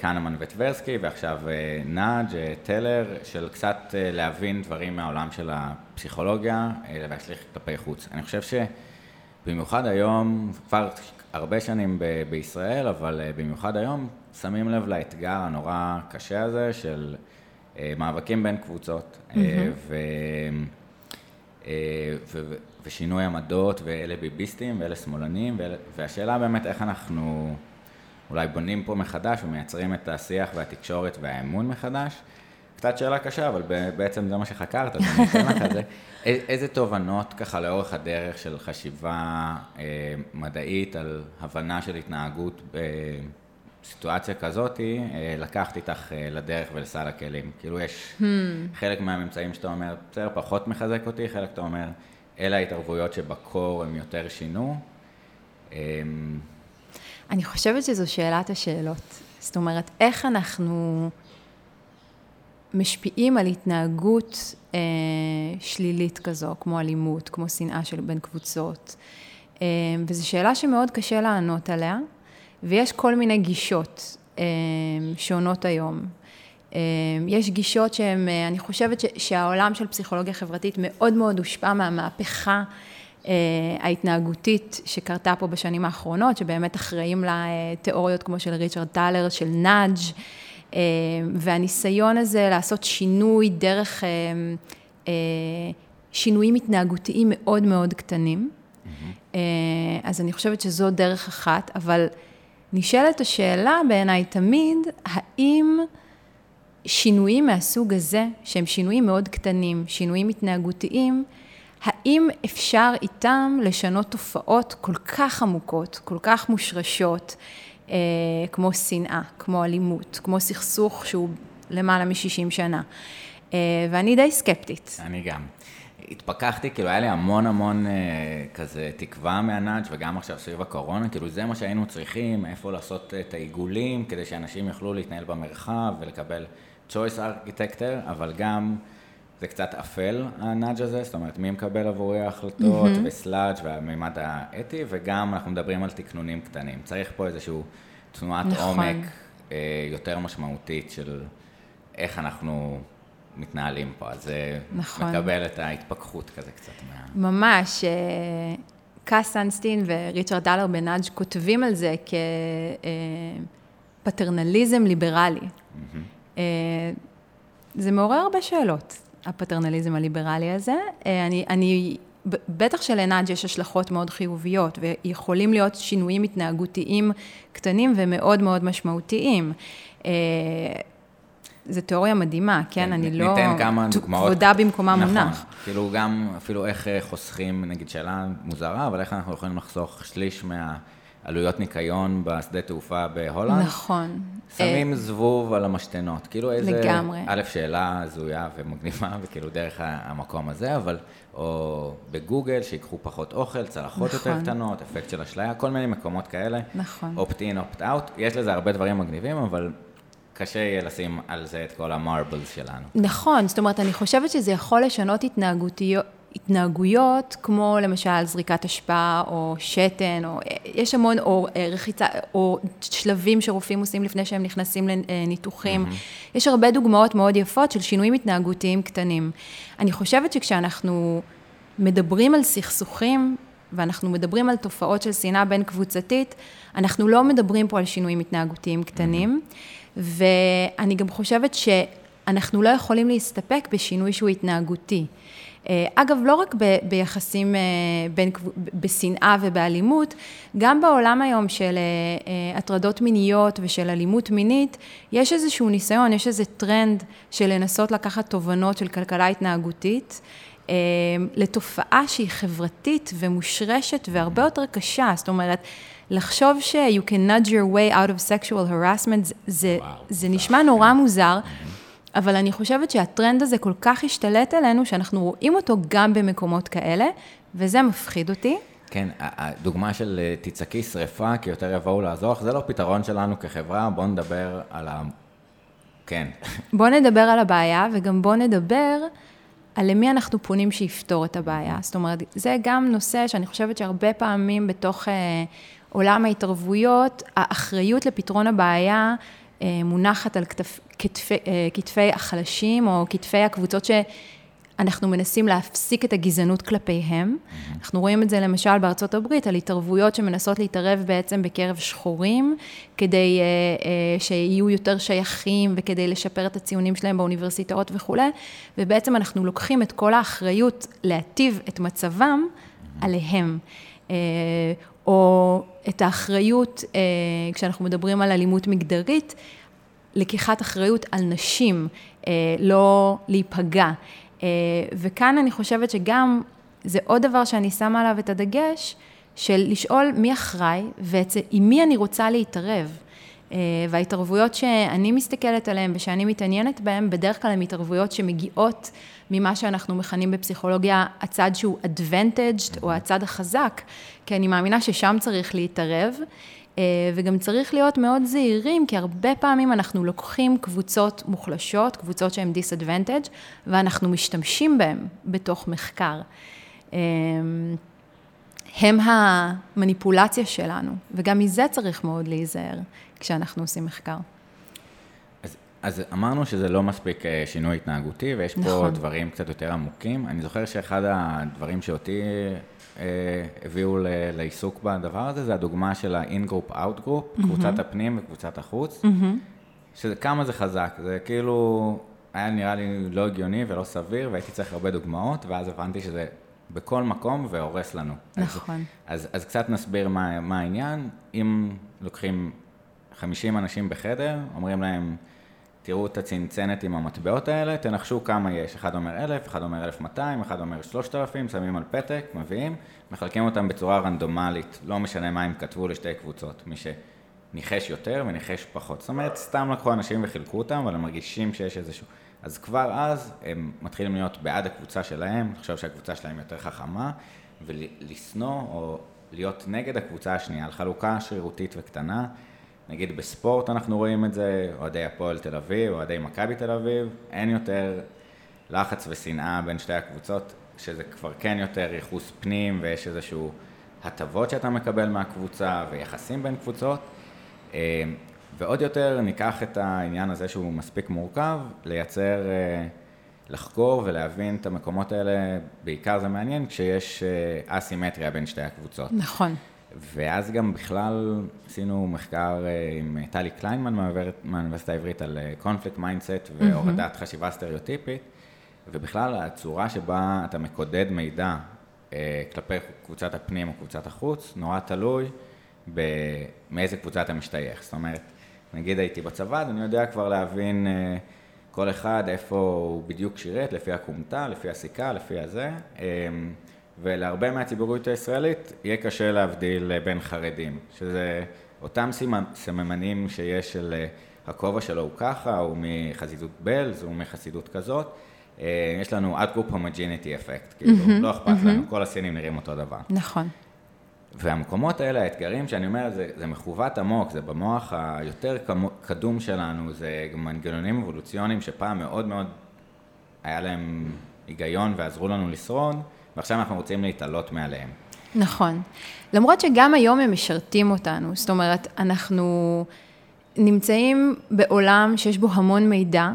קנמן וטברסקי, ועכשיו נאג', טלר, של קצת להבין דברים מהעולם של הפסיכולוגיה, להשליך כלפי חוץ. אני חושב ש... במיוחד היום, כבר הרבה שנים ב- בישראל, אבל uh, במיוחד היום, שמים לב לאתגר הנורא קשה הזה של uh, מאבקים בין קבוצות, mm-hmm. ו, ו- ושינוי עמדות, ואלה ביביסטים ואלה שמאלנים, ואלה, והשאלה באמת איך אנחנו אולי בונים פה מחדש ומייצרים את השיח והתקשורת והאמון מחדש. קצת שאלה קשה, אבל בעצם זה מה שחקרת, אז אני אתן לך את זה. [laughs] איזה תובנות ככה לאורך הדרך של חשיבה אה, מדעית על הבנה של התנהגות בסיטואציה כזאת, אה, לקחת איתך אה, לדרך ולסל הכלים? כאילו יש hmm. חלק מהממצאים שאתה אומר, בסדר, פחות מחזק אותי, חלק אתה אומר, אלה ההתערבויות שבקור הם יותר שינו. אה, אני חושבת שזו שאלת השאלות. זאת אומרת, איך אנחנו... משפיעים על התנהגות אה, שלילית כזו, כמו אלימות, כמו שנאה של בין קבוצות. אה, וזו שאלה שמאוד קשה לענות עליה, ויש כל מיני גישות אה, שונות היום. אה, יש גישות שהן, אה, אני חושבת ש, שהעולם של פסיכולוגיה חברתית מאוד מאוד הושפע מהמהפכה אה, ההתנהגותית שקרתה פה בשנים האחרונות, שבאמת אחראים לתיאוריות כמו של ריצ'רד טלר, של נאג', והניסיון הזה לעשות שינוי דרך שינויים התנהגותיים מאוד מאוד קטנים. Mm-hmm. אז אני חושבת שזו דרך אחת, אבל נשאלת השאלה בעיניי תמיד, האם שינויים מהסוג הזה, שהם שינויים מאוד קטנים, שינויים התנהגותיים, האם אפשר איתם לשנות תופעות כל כך עמוקות, כל כך מושרשות, אה, כמו שנאה, כמו אלימות, כמו סכסוך שהוא למעלה מ-60 שנה. אה, ואני די סקפטית. אני גם. התפכחתי, כאילו היה לי המון המון אה, כזה תקווה מה nudge וגם עכשיו סביב הקורונה, כאילו זה מה שהיינו צריכים, איפה לעשות את העיגולים, כדי שאנשים יוכלו להתנהל במרחב ולקבל choice architecture, אבל גם זה קצת אפל ה nudge הזה, זאת אומרת מי מקבל עבורי ההחלטות mm-hmm. ו sludge והמימד האתי, וגם אנחנו מדברים על תקנונים קטנים. צריך פה איזושהי תנועת נכון. עומק אה, יותר משמעותית של איך אנחנו מתנהלים פה, אז זה נכון. מקבל את ההתפכחות כזה קצת. מה... ממש. אה, קאס סנסטין וריצ'רד דלר בנאג' כותבים על זה כפטרנליזם אה, ליברלי. Mm-hmm. זה מעורר הרבה שאלות, הפטרנליזם הליברלי הזה. אני, אני, בטח שלנאג' יש השלכות מאוד חיוביות, ויכולים להיות שינויים התנהגותיים קטנים ומאוד מאוד משמעותיים. זו תיאוריה מדהימה, כן? כן אני לא... ניתן כמה דוגמאות. כבודה במקומה נכון, מונח. כאילו גם, אפילו איך אה, חוסכים, נגיד שאלה מוזרה, אבל איך אנחנו יכולים לחסוך שליש מהעלויות ניקיון בשדה תעופה בהולנד? נכון. שמים אה, זבוב על המשתנות. כאילו איזה... לגמרי. א', שאלה הזויה ומגניבה, וכאילו דרך המקום הזה, אבל... או בגוגל, שיקחו פחות אוכל, צלחות נכון. יותר קטנות, אפקט של אשליה, כל מיני מקומות כאלה. נכון. opt-in, opt-out. יש לזה הרבה דברים מגניבים, אבל קשה יהיה לשים על זה את כל המרבלס שלנו. נכון, זאת אומרת, אני חושבת שזה יכול לשנות התנהגותיות. התנהגויות כמו למשל זריקת אשפה או שתן, או יש המון, או אה, רחיצה, או שלבים שרופאים עושים לפני שהם נכנסים לניתוחים. Mm-hmm. יש הרבה דוגמאות מאוד יפות של שינויים התנהגותיים קטנים. אני חושבת שכשאנחנו מדברים על סכסוכים, ואנחנו מדברים על תופעות של שנאה בין קבוצתית, אנחנו לא מדברים פה על שינויים התנהגותיים קטנים. Mm-hmm. ואני גם חושבת שאנחנו לא יכולים להסתפק בשינוי שהוא התנהגותי. אה, אגב, לא רק ב, ביחסים אה, בין, בשנאה ובאלימות, גם בעולם היום של אה, הטרדות מיניות ושל אלימות מינית, יש איזשהו ניסיון, יש איזה טרנד של לנסות לקחת תובנות של כלכלה התנהגותית. לתופעה שהיא חברתית ומושרשת והרבה יותר קשה, זאת אומרת, לחשוב ש- you can nudge your way out of sexual harassment, זה, וואו, זה נשמע נורא מוזר, אבל אני חושבת שהטרנד הזה כל כך השתלט עלינו, שאנחנו רואים אותו גם במקומות כאלה, וזה מפחיד אותי. כן, הדוגמה של אה, תצעקי שריפה, כי יותר יבואו לעזור, זה לא פתרון שלנו כחברה, בואו נדבר על ה... כן. [laughs] בואו נדבר על הבעיה, וגם בואו נדבר על למי אנחנו פונים שיפתור את הבעיה. זאת אומרת, זה גם נושא שאני חושבת שהרבה פעמים בתוך... Uh, עולם ההתערבויות, האחריות לפתרון הבעיה אה, מונחת על כתפ, כתפי, אה, כתפי החלשים או כתפי הקבוצות שאנחנו מנסים להפסיק את הגזענות כלפיהם. Mm-hmm. אנחנו רואים את זה למשל בארצות הברית, על התערבויות שמנסות להתערב בעצם בקרב שחורים, כדי uh, uh, שיהיו יותר שייכים וכדי לשפר את הציונים שלהם באוניברסיטאות וכולי, ובעצם אנחנו לוקחים את כל האחריות להטיב את מצבם mm-hmm. עליהם. או את האחריות, אה, כשאנחנו מדברים על אלימות מגדרית, לקיחת אחריות על נשים, אה, לא להיפגע. אה, וכאן אני חושבת שגם, זה עוד דבר שאני שמה עליו את הדגש, של לשאול מי אחראי ועם מי אני רוצה להתערב. וההתערבויות שאני מסתכלת עליהן ושאני מתעניינת בהן, בדרך כלל הן התערבויות שמגיעות ממה שאנחנו מכנים בפסיכולוגיה הצד שהוא advantaged, או הצד החזק, כי אני מאמינה ששם צריך להתערב. וגם צריך להיות מאוד זהירים, כי הרבה פעמים אנחנו לוקחים קבוצות מוחלשות, קבוצות שהן disadvantage, ואנחנו משתמשים בהן בתוך מחקר. הם המניפולציה שלנו, וגם מזה צריך מאוד להיזהר כשאנחנו עושים מחקר. אז, אז אמרנו שזה לא מספיק אה, שינוי התנהגותי, ויש נכון. פה דברים קצת יותר עמוקים. אני זוכר שאחד הדברים שאותי אה, הביאו ל, לעיסוק בדבר הזה, זה הדוגמה של ה-in-group, out-group, mm-hmm. קבוצת הפנים וקבוצת החוץ. שזה כמה זה חזק, זה כאילו היה נראה לי לא הגיוני ולא סביר, והייתי צריך הרבה דוגמאות, ואז הבנתי שזה בכל מקום והורס לנו. נכון. אז, אז, אז קצת נסביר מה, מה העניין. אם לוקחים 50 אנשים בחדר, אומרים להם, תראו את הצנצנת עם המטבעות האלה, תנחשו כמה יש. אחד אומר 1,000, אחד אומר 1,200, אחד אומר 3,000, שמים על פתק, מביאים, מחלקים אותם בצורה רנדומלית, לא משנה מה הם כתבו לשתי קבוצות. מי שניחש יותר וניחש פחות. זאת אומרת, סתם לקחו אנשים וחילקו אותם, אבל הם מרגישים שיש איזשהו... אז כבר אז הם מתחילים להיות בעד הקבוצה שלהם, לחשוב שהקבוצה שלהם יותר חכמה, ולשנוא או להיות נגד הקבוצה השנייה, על חלוקה שרירותית וקטנה. נגיד בספורט אנחנו רואים את זה, אוהדי הפועל תל אביב, אוהדי מכבי תל אביב, אין יותר לחץ ושנאה בין שתי הקבוצות, שזה כבר כן יותר ייחוס פנים ויש איזשהו הטבות שאתה מקבל מהקבוצה ויחסים בין קבוצות. אה, ועוד יותר ניקח את העניין הזה שהוא מספיק מורכב, לייצר, אה, לחקור ולהבין את המקומות האלה, בעיקר זה מעניין כשיש אה, אסימטריה בין שתי הקבוצות. נכון. ואז גם בכלל עשינו מחקר אה, עם טלי קליינמן מהאוניברסיטה העברית על conflict mindset והורדת חשיבה סטריאוטיפית, ובכלל הצורה שבה אתה מקודד מידע כלפי קבוצת הפנים או קבוצת החוץ, נורא תלוי מאיזה קבוצה אתה משתייך. זאת אומרת, נגיד הייתי בצבא, אז אני יודע כבר להבין אה, כל אחד איפה הוא בדיוק שירת, לפי הכומתה, לפי הסיכה, לפי הזה. אה, ולהרבה מהציבוריות הישראלית יהיה קשה להבדיל אה, בין חרדים, שזה אותם סממנים שיש של הכובע שלו הוא ככה, הוא מחסידות בלז, הוא מחסידות כזאת. יש לנו out-group homogeneity effect, כאילו, לא אכפת לנו, כל הסינים נראים אותו דבר. נכון. והמקומות האלה, האתגרים שאני אומר, זה, זה מכוות עמוק, זה במוח היותר קדום שלנו, זה מנגנונים אבולוציוניים שפעם מאוד מאוד היה להם היגיון ועזרו לנו לשרוד, ועכשיו אנחנו רוצים להתעלות מעליהם. נכון. למרות שגם היום הם משרתים אותנו, זאת אומרת, אנחנו נמצאים בעולם שיש בו המון מידע,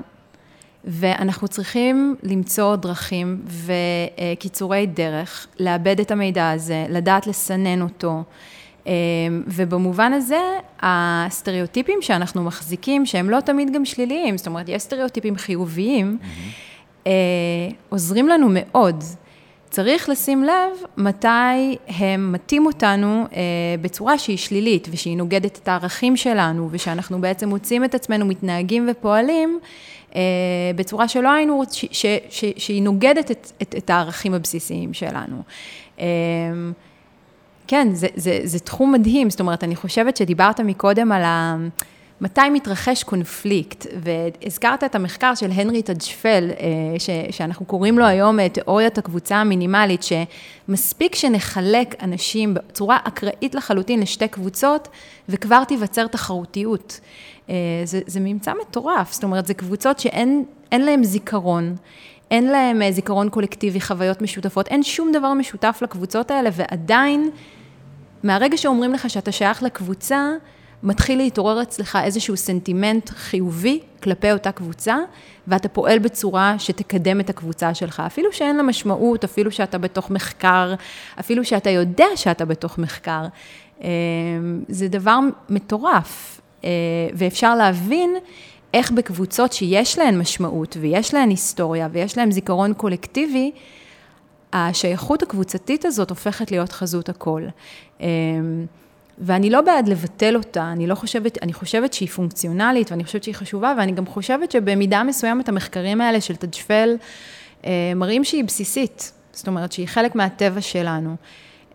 ואנחנו צריכים למצוא דרכים וקיצורי דרך, לאבד את המידע הזה, לדעת לסנן אותו. אמ, ובמובן הזה, הסטריאוטיפים שאנחנו מחזיקים, שהם לא תמיד גם שליליים, זאת אומרת, יש סטריאוטיפים חיוביים, mm-hmm. עוזרים לנו מאוד. צריך לשים לב מתי הם מטים אותנו אה, בצורה שהיא שלילית ושהיא נוגדת את הערכים שלנו ושאנחנו בעצם מוצאים את עצמנו מתנהגים ופועלים אה, בצורה שלא היינו, רוצים, שהיא נוגדת את, את, את הערכים הבסיסיים שלנו. אה, כן, זה, זה, זה תחום מדהים, זאת אומרת, אני חושבת שדיברת מקודם על ה... מתי מתרחש קונפליקט, והזכרת את המחקר של הנרי טג'פל, אה, שאנחנו קוראים לו היום תיאוריית הקבוצה המינימלית, שמספיק שנחלק אנשים בצורה אקראית לחלוטין לשתי קבוצות, וכבר תיווצר תחרותיות. אה, זה, זה ממצא מטורף, זאת אומרת, זה קבוצות שאין להן זיכרון. אין להם אה, זיכרון קולקטיבי, חוויות משותפות, אין שום דבר משותף לקבוצות האלה, ועדיין, מהרגע שאומרים לך שאתה שייך לקבוצה, מתחיל להתעורר אצלך איזשהו סנטימנט חיובי כלפי אותה קבוצה, ואתה פועל בצורה שתקדם את הקבוצה שלך, אפילו שאין לה משמעות, אפילו שאתה בתוך מחקר, אפילו שאתה יודע שאתה בתוך מחקר. אה, זה דבר מטורף, אה, ואפשר להבין איך בקבוצות שיש להן משמעות, ויש להן היסטוריה, ויש להן זיכרון קולקטיבי, השייכות הקבוצתית הזאת הופכת להיות חזות הכל. ואני לא בעד לבטל אותה, אני לא חושבת, אני חושבת שהיא פונקציונלית ואני חושבת שהיא חשובה, ואני גם חושבת שבמידה מסוימת המחקרים האלה של תג'פל אה, מראים שהיא בסיסית, זאת אומרת שהיא חלק מהטבע שלנו.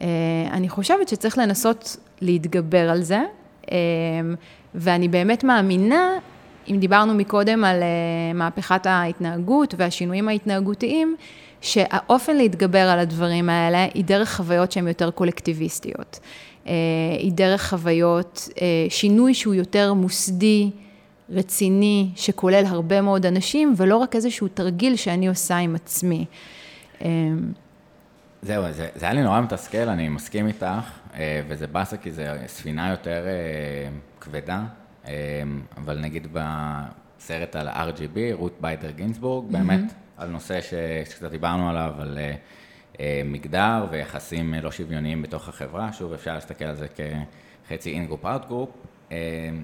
אה, אני חושבת שצריך לנסות להתגבר על זה, אה, ואני באמת מאמינה, אם דיברנו מקודם על מהפכת ההתנהגות והשינויים ההתנהגותיים, שהאופן להתגבר על הדברים האלה היא דרך חוויות שהן יותר קולקטיביסטיות. היא דרך חוויות, שינוי שהוא יותר מוסדי, רציני, שכולל הרבה מאוד אנשים, ולא רק איזשהו תרגיל שאני עושה עם עצמי. זהו, זה, זה היה לי נורא מתסכל, אני מסכים איתך, וזה באסה כי זו ספינה יותר כבדה, אבל נגיד בסרט על RGB, רות ביידר גינסבורג, mm-hmm. באמת על נושא. שקצת דיברנו עליו, על מגדר ויחסים לא שוויוניים בתוך החברה, שוב אפשר להסתכל על זה כחצי in-group, out-group.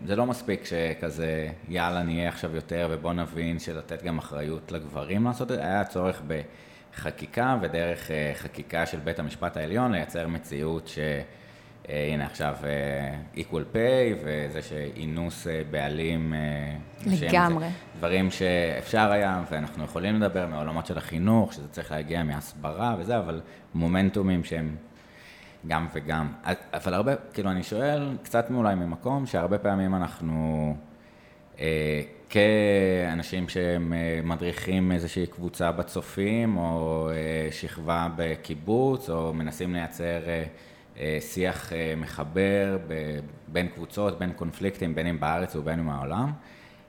זה לא מספיק שכזה, יאללה, נהיה עכשיו יותר ובוא נבין שלתת גם אחריות לגברים לעשות את זה, היה צורך בחקיקה ודרך uh, חקיקה של בית המשפט העליון לייצר מציאות ש... אה, הנה עכשיו אה, equal pay וזה שאינוס אה, בעלים. לגמרי. דברים שאפשר היה, ואנחנו יכולים לדבר מעולמות של החינוך, שזה צריך להגיע מהסברה וזה, אבל מומנטומים שהם גם וגם. אבל הרבה, כאילו אני שואל, קצת מאולי ממקום, שהרבה פעמים אנחנו... כאנשים שהם מדריכים איזושהי קבוצה בצופים, או שכבה בקיבוץ, או מנסים לייצר שיח אה, מחבר בין קבוצות, בין קונפליקטים, בין אם בארץ ובין אם בעולם.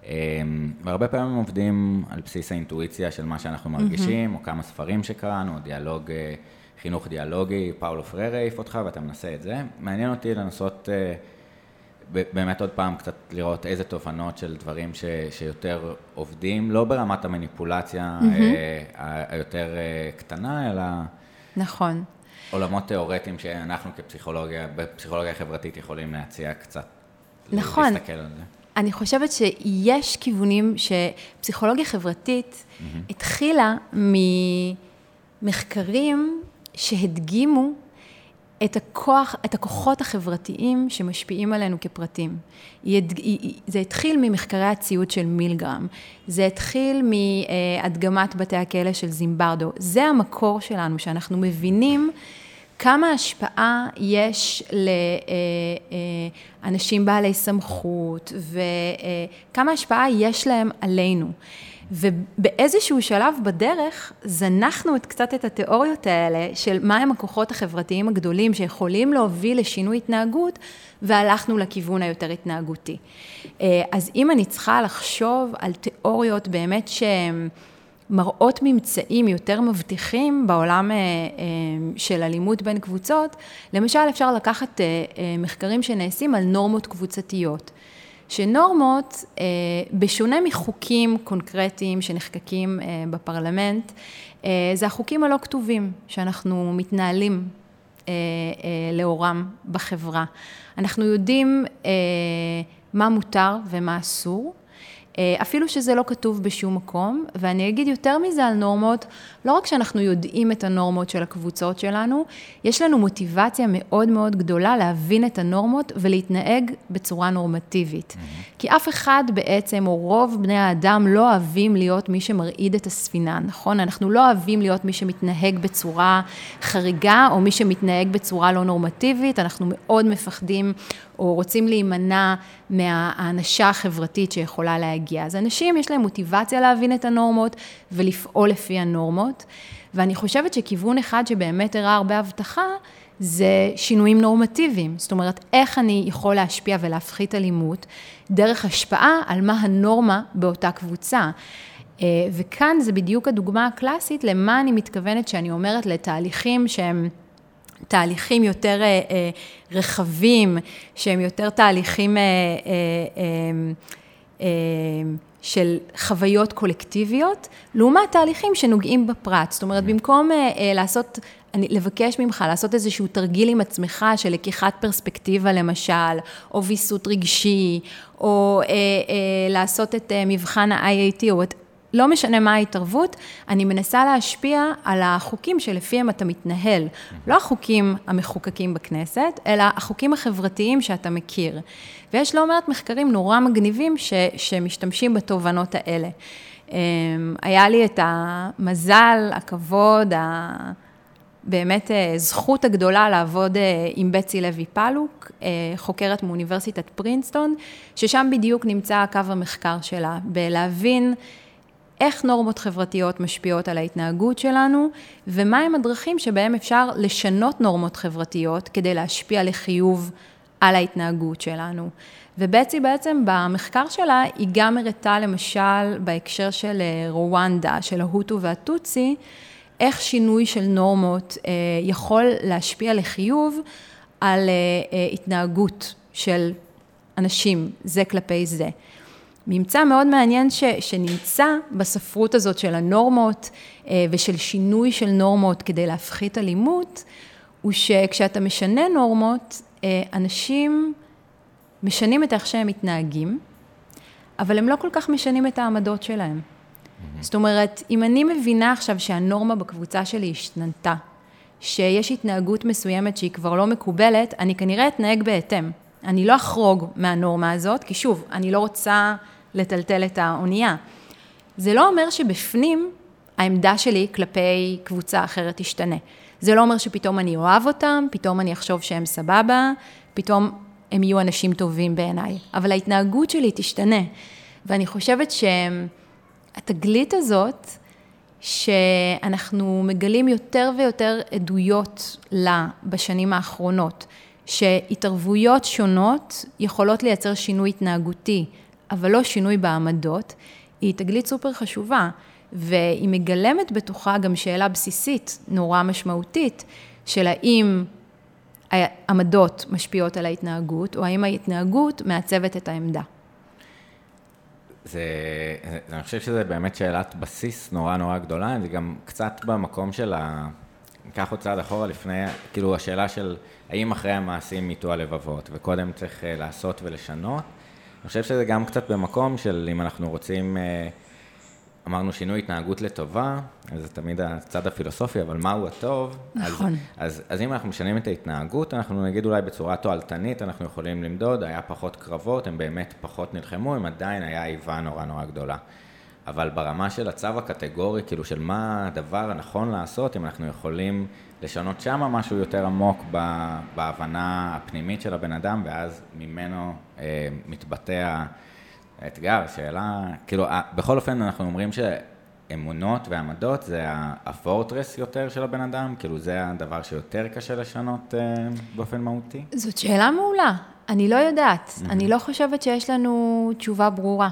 אה, והרבה פעמים עובדים על בסיס האינטואיציה של מה שאנחנו מרגישים, mm-hmm. או כמה ספרים שקראנו, או דיאלוג, חינוך דיאלוגי, פאולו פררה העיף אותך ואתה מנסה את זה. מעניין אותי לנסות באמת עוד פעם קצת לראות איזה תובנות של דברים ש, שיותר עובדים, לא ברמת המניפולציה mm-hmm. היותר קטנה, אלא... נכון. עולמות תיאורטיים שאנחנו כפסיכולוגיה, בפסיכולוגיה חברתית יכולים להציע קצת. נכון. להסתכל על זה. אני חושבת שיש כיוונים שפסיכולוגיה חברתית mm-hmm. התחילה ממחקרים שהדגימו את הכוח, את הכוחות החברתיים שמשפיעים עלינו כפרטים. זה התחיל ממחקרי הציוד של מילגרם, זה התחיל מהדגמת בתי הכלא של זימברדו. זה המקור שלנו, שאנחנו מבינים כמה השפעה יש לאנשים בעלי סמכות וכמה השפעה יש להם עלינו. ובאיזשהו שלב בדרך זנחנו את קצת את התיאוריות האלה של מהם הכוחות החברתיים הגדולים שיכולים להוביל לשינוי התנהגות והלכנו לכיוון היותר התנהגותי. אז אם אני צריכה לחשוב על תיאוריות באמת שהן מראות ממצאים יותר מבטיחים בעולם אה, אה, של אלימות בין קבוצות, למשל אפשר לקחת אה, מחקרים שנעשים על נורמות קבוצתיות. שנורמות, בשונה מחוקים קונקרטיים שנחקקים בפרלמנט, זה החוקים הלא כתובים שאנחנו מתנהלים לאורם בחברה. אנחנו יודעים מה מותר ומה אסור, אפילו שזה לא כתוב בשום מקום, ואני אגיד יותר מזה על נורמות, לא רק שאנחנו יודעים את הנורמות של הקבוצות שלנו, יש לנו מוטיבציה מאוד מאוד גדולה להבין את הנורמות ולהתנהג בצורה נורמטיבית. Mm-hmm. כי אף אחד בעצם, או רוב בני האדם, לא אוהבים להיות מי שמרעיד את הספינה, נכון? אנחנו לא אוהבים להיות מי שמתנהג בצורה חריגה, או מי שמתנהג בצורה לא נורמטיבית, אנחנו מאוד מפחדים או רוצים להימנע מהאנשה החברתית שיכולה להגיע. אז אנשים יש להם מוטיבציה להבין את הנורמות ולפעול לפי הנורמות, ואני חושבת שכיוון אחד שבאמת הראה הרבה הבטחה, זה שינויים נורמטיביים. זאת אומרת, איך אני יכול להשפיע ולהפחית אלימות דרך השפעה על מה הנורמה באותה קבוצה. אה, וכאן זה בדיוק הדוגמה הקלאסית למה אני מתכוונת שאני אומרת לתהליכים שהם... תהליכים יותר אה, אה, רחבים, שהם יותר תהליכים אה, של חוויות קולקטיביות, לעומת תהליכים שנוגעים בפרט. זאת אומרת, במקום לעשות, אני, לבקש ממך לעשות איזשהו תרגיל עם עצמך של לקיחת פרספקטיבה למשל, או ויסות רגשי, או אה, אה, לעשות את אה, מבחן ה-IAT, או את לא משנה מה ההתערבות, אני מנסה להשפיע על החוקים שלפיהם אתה מתנהל. לא החוקים המחוקקים בכנסת, אלא החוקים החברתיים שאתה מכיר. ויש לא מעט מחקרים נורא מגניבים ש, שמשתמשים בתובנות האלה. אמ, היה לי את המזל, הכבוד. באמת אה, זכות הגדולה לעבוד אה, עם בצי לוי פלוק, אה, חוקרת מאוניברסיטת פרינסטון, ששם בדיוק נמצא קו המחקר שלה, בלהבין איך נורמות חברתיות משפיעות על ההתנהגות שלנו, ומהם הדרכים שבהם אפשר לשנות נורמות חברתיות כדי להשפיע לחיוב על ההתנהגות שלנו. ובצי בעצם במחקר שלה, היא גם הראתה למשל בהקשר של אה, רואנדה, של ההוטו והטוצי, איך שינוי של נורמות אה, יכול להשפיע לחיוב על אה, התנהגות של אנשים, זה כלפי זה. ממצא מאוד מעניין ש, שנמצא בספרות הזאת של הנורמות ושל שינוי של נורמות כדי להפחית אלימות, הוא שכשאתה משנה נורמות, אנשים משנים את איך שהם מתנהגים, אבל הם לא כל כך משנים את העמדות שלהם. Mm-hmm. זאת אומרת, אם אני מבינה עכשיו שהנורמה בקבוצה שלי השתנתה, שיש התנהגות מסוימת שהיא כבר לא מקובלת, אני כנראה אתנהג בהתאם. אני לא אחרוג מהנורמה הזאת, כי שוב, אני לא רוצה לטלטל את האונייה. זה לא אומר שבפנים העמדה שלי כלפי קבוצה אחרת תשתנה. זה לא אומר שפתאום אני אוהב אותם, פתאום אני אחשוב שהם סבבה, פתאום הם יהיו אנשים טובים בעיניי, אבל ההתנהגות שלי תשתנה. ואני חושבת שהתגלית הזאת, שאנחנו מגלים יותר ויותר עדויות לה בשנים האחרונות, שהתערבויות שונות יכולות לייצר שינוי התנהגותי, אבל לא שינוי בעמדות, היא תגלית סופר חשובה, והיא מגלמת בתוכה גם שאלה בסיסית, נורא משמעותית, של האם העמדות משפיעות על ההתנהגות, או האם ההתנהגות מעצבת את העמדה. זה, אני חושב שזה באמת שאלת בסיס נורא נורא גדולה, זה גם קצת במקום של ה... ניקח עוד צעד אחורה לפני, כאילו השאלה של האם אחרי המעשים מיטו הלבבות, וקודם צריך אה, לעשות ולשנות. אני חושב שזה גם קצת במקום של אם אנחנו רוצים אה, אמרנו שינוי התנהגות לטובה, זה תמיד הצד הפילוסופי, אבל מהו הטוב? נכון. אז, אז, אז אם אנחנו משנים את ההתנהגות, אנחנו נגיד אולי בצורה תועלתנית, אנחנו יכולים למדוד, היה פחות קרבות, הם באמת פחות נלחמו, הם עדיין היה איבה נורא נורא גדולה. אבל ברמה של הצו הקטגורי, כאילו של מה הדבר הנכון לעשות, אם אנחנו יכולים לשנות שם משהו יותר עמוק בהבנה הפנימית של הבן אדם, ואז ממנו מתבטא אתגר, שאלה, כאילו, בכל אופן אנחנו אומרים שאמונות ועמדות זה הפורטרס יותר של הבן אדם, כאילו זה הדבר שיותר קשה לשנות אה, באופן מהותי? זאת שאלה מעולה, אני לא יודעת, mm-hmm. אני לא חושבת שיש לנו תשובה ברורה.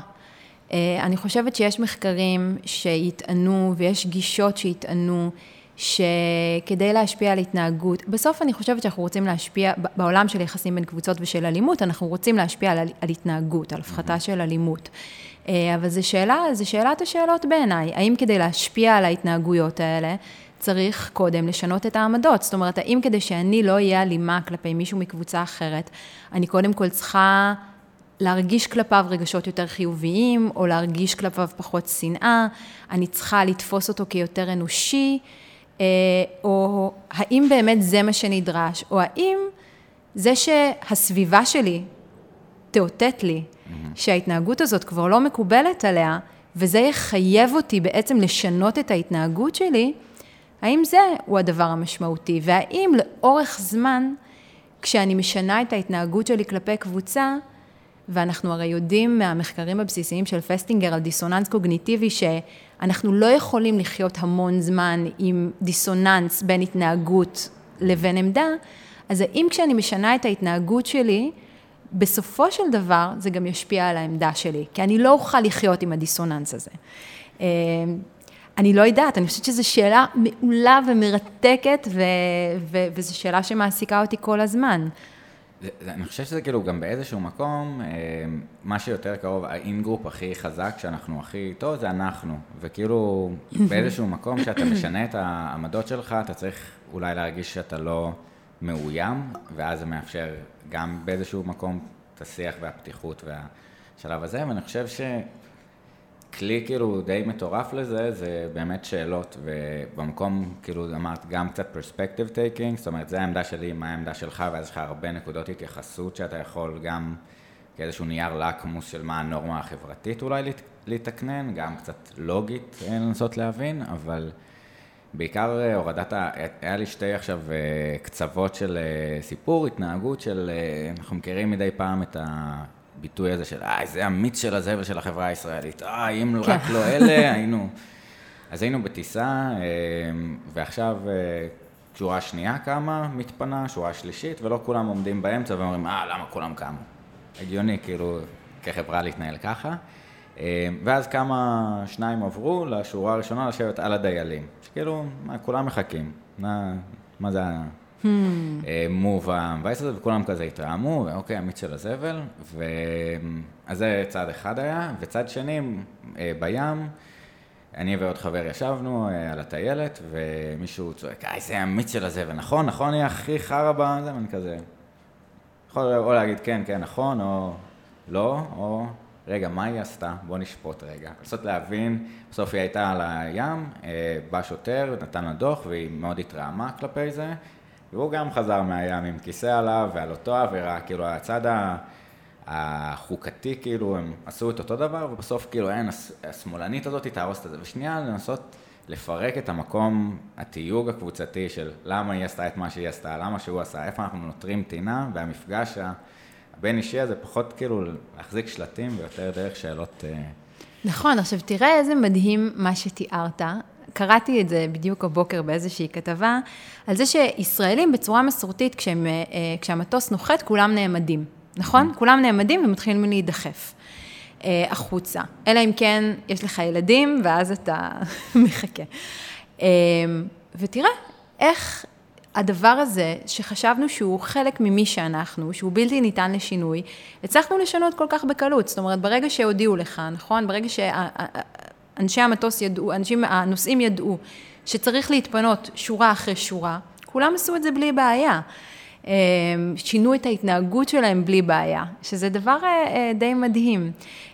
אה, אני חושבת שיש מחקרים שיטענו ויש גישות שיטענו שכדי להשפיע על התנהגות, בסוף אני חושבת שאנחנו רוצים להשפיע, בעולם של יחסים בין קבוצות ושל אלימות, אנחנו רוצים להשפיע על, על התנהגות, על הפחתה של אלימות. אה, אבל זו שאלה, זו שאלת השאלות בעיניי, האם כדי להשפיע על ההתנהגויות האלה, צריך קודם לשנות את העמדות. זאת אומרת, האם כדי שאני לא אהיה אלימה כלפי מישהו מקבוצה אחרת, אני קודם כל צריכה להרגיש כלפיו רגשות יותר חיוביים, או להרגיש כלפיו פחות שנאה, אני צריכה לתפוס אותו כיותר אנושי, או האם באמת זה מה שנדרש, או האם זה שהסביבה שלי תאותת לי. שההתנהגות הזאת כבר לא מקובלת עליה, וזה יחייב אותי בעצם לשנות את ההתנהגות שלי, האם זה הוא הדבר המשמעותי, והאם לאורך זמן, כשאני משנה את ההתנהגות שלי כלפי קבוצה, ואנחנו הרי יודעים מהמחקרים הבסיסיים של פסטינגר על דיסוננס קוגניטיבי, שאנחנו לא יכולים לחיות המון זמן עם דיסוננס בין התנהגות לבין עמדה, אז האם כשאני משנה את ההתנהגות שלי, בסופו של דבר זה גם ישפיע על העמדה שלי, כי אני לא אוכל לחיות עם הדיסוננס הזה. אה, אני לא יודעת, אני חושבת שזו שאלה מעולה ומרתקת, ו- ו- וזו שאלה שמעסיקה אותי כל הזמן. אני חושב שזה כאילו גם באיזשהו מקום, אה, מה שיותר קרוב, ה in-group הכי חזק שאנחנו הכי איתו זה אנחנו. וכאילו באיזשהו מקום שאתה משנה את העמדות שלך, אתה צריך אולי להרגיש שאתה לא מאוים, ואז זה מאפשר גם באיזשהו מקום את השיח והפתיחות והשלב הזה, ואני חושב ש... כלי כאילו די מטורף לזה, זה באמת שאלות, ובמקום, כאילו אמרת, גם קצת perspective taking, זאת אומרת, זה העמדה שלי, מה העמדה שלך, ואז יש לך הרבה נקודות התייחסות שאתה יכול גם כאיזשהו נייר לקמוס של מה הנורמה החברתית אולי להתקנן, גם קצת לוגית אה, לנסות להבין, אבל בעיקר אה, הורדת. היה לי שתי עכשיו אה, קצוות של סיפור, התנהגות של, אנחנו מכירים מדי פעם את ה... הביטוי הזה של, אה, זה המיץ של הזבל של החברה הישראלית, אה, אם כן. רק לא אלה, היינו... אז היינו בטיסה, אה, ועכשיו אה, שורה שנייה קמה, מתפנה, שורה שלישית, ולא כולם עומדים באמצע ואומרים, אה, למה כולם קמו? הגיוני, כאילו, כחברה להתנהל ככה. אה, ואז כמה שניים עברו לשורה הראשונה לשבת על הדיילים. שכאילו, מה, כולם מחכים. מה, מה זה hmm. המבייס הזה, וכולם כזה התרעמו, ואוקיי, המיץ של הזבל. ו... אז זה צד אחד היה, וצד שני, בים, אני ועוד חבר ישבנו אה, על הטיילת, ומישהו צועק, אה, זה המיץ של הזבל, נכון, נכון, היא הכי חרא בזה, ואני כזה... יכול או להגיד כן, כן, נכון, או לא, או רגע, מה היא עשתה? בוא נשפוט רגע. לנסות להבין, בסוף היא הייתה על הים, אה, בא שוטר, נתן לה דוח, והיא מאוד התרעמה כלפי זה, והוא גם חזר מהים עם כיסא עליו ועל אותו עבירה, כאילו הצד. החוקתי, כאילו, הם עשו את אותו דבר, ובסוף כאילו אין, השמאלנית הזאת תהרוס את זה. ושנייה, לנסות לפרק את המקום, התיוג הקבוצתי של למה היא עשתה את מה שהיא עשתה, למה שהוא עשה, איפה אנחנו נותרים טינה, והמפגש הבין אישי הזה פחות כאילו להחזיק שלטים ויותר דרך שאלות... אה, נכון, עכשיו תראה איזה מדהים מה שתיארת. קראתי את זה בדיוק הבוקר באיזושהי כתבה, על זה שישראלים בצורה מסורתית, כשהם, אה, כשהמטוס נוחת, כולם נעמדים. נכון? כולם נעמדים ומתחילים להידחף אה, החוצה. אלא אם כן יש לך ילדים, ואז אתה [laughs] מחכה. אה, ותראה איך הדבר הזה, שחשבנו שהוא חלק ממי שאנחנו, שהוא בלתי ניתן לשינוי, הצלחנו לשנות כל כך בקלות. זאת אומרת, ברגע שהודיעו לך, נכון? ברגע שאנשי המטוס ידעו, אנשים, הנוסעים ידעו שצריך להתפנות שורה אחרי שורה, כולם עשו את זה בלי בעיה. אמ, שינו את ההתנהגות שלהם בלי בעיה, שזה דבר אה, אה, די מדהים.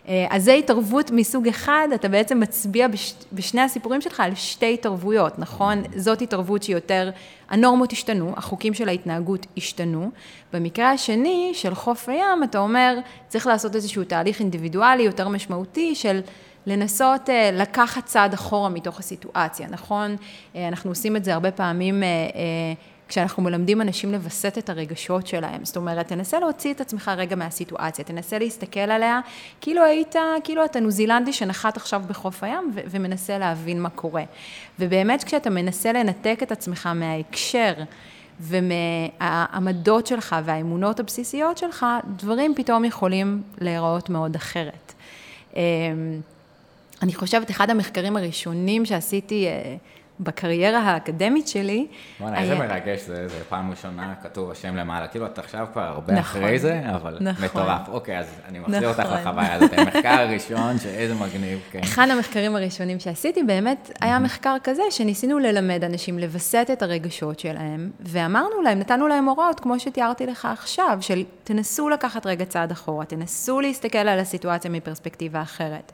אה, אז זו התערבות מסוג אחד, אתה בעצם מצביע בש, בשני הסיפורים שלך על שתי התערבויות, נכון? זאת התערבות שיותר, הנורמות השתנו, החוקים של ההתנהגות השתנו. במקרה השני, של חוף הים, אתה אומר, צריך לעשות איזשהו תהליך אינדיבידואלי יותר משמעותי של... לנסות לקחת צעד אחורה מתוך הסיטואציה, נכון? אנחנו עושים את זה הרבה פעמים כשאנחנו מלמדים אנשים לווסת את הרגשות שלהם. זאת אומרת, תנסה להוציא את עצמך רגע מהסיטואציה, תנסה להסתכל עליה כאילו היית, כאילו אתה ניו זילנדי שנחת עכשיו בחוף הים ומנסה להבין מה קורה. ובאמת כשאתה מנסה לנתק את עצמך מההקשר ומהעמדות שלך והאמונות הבסיסיות שלך, דברים פתאום יכולים להיראות מאוד אחרת. אני חושבת, אחד המחקרים הראשונים שעשיתי, אה, בקריירה האקדמית שלי... וואלה, איזה מרגש זה, זה פעם ראשונה כתוב השם למעלה. כאילו, את עכשיו כבר הרבה נכון, אחרי זה, אבל נכון. מטורף. אוקיי, אז אני מחזיר נכון. אותך לחוויה הזאת. המחקר הראשון, שאיזה מגניב, כן. אחד המחקרים הראשונים שעשיתי, באמת היה מחקר כזה, שניסינו ללמד אנשים לווסת את הרגשות שלהם, ואמרנו להם, נתנו להם הוראות, כמו שתיארתי לך עכשיו, של תנסו לקחת רגע צעד אחורה, תנסו להסתכל על הסיטואציה מפרספקטיבה אחרת.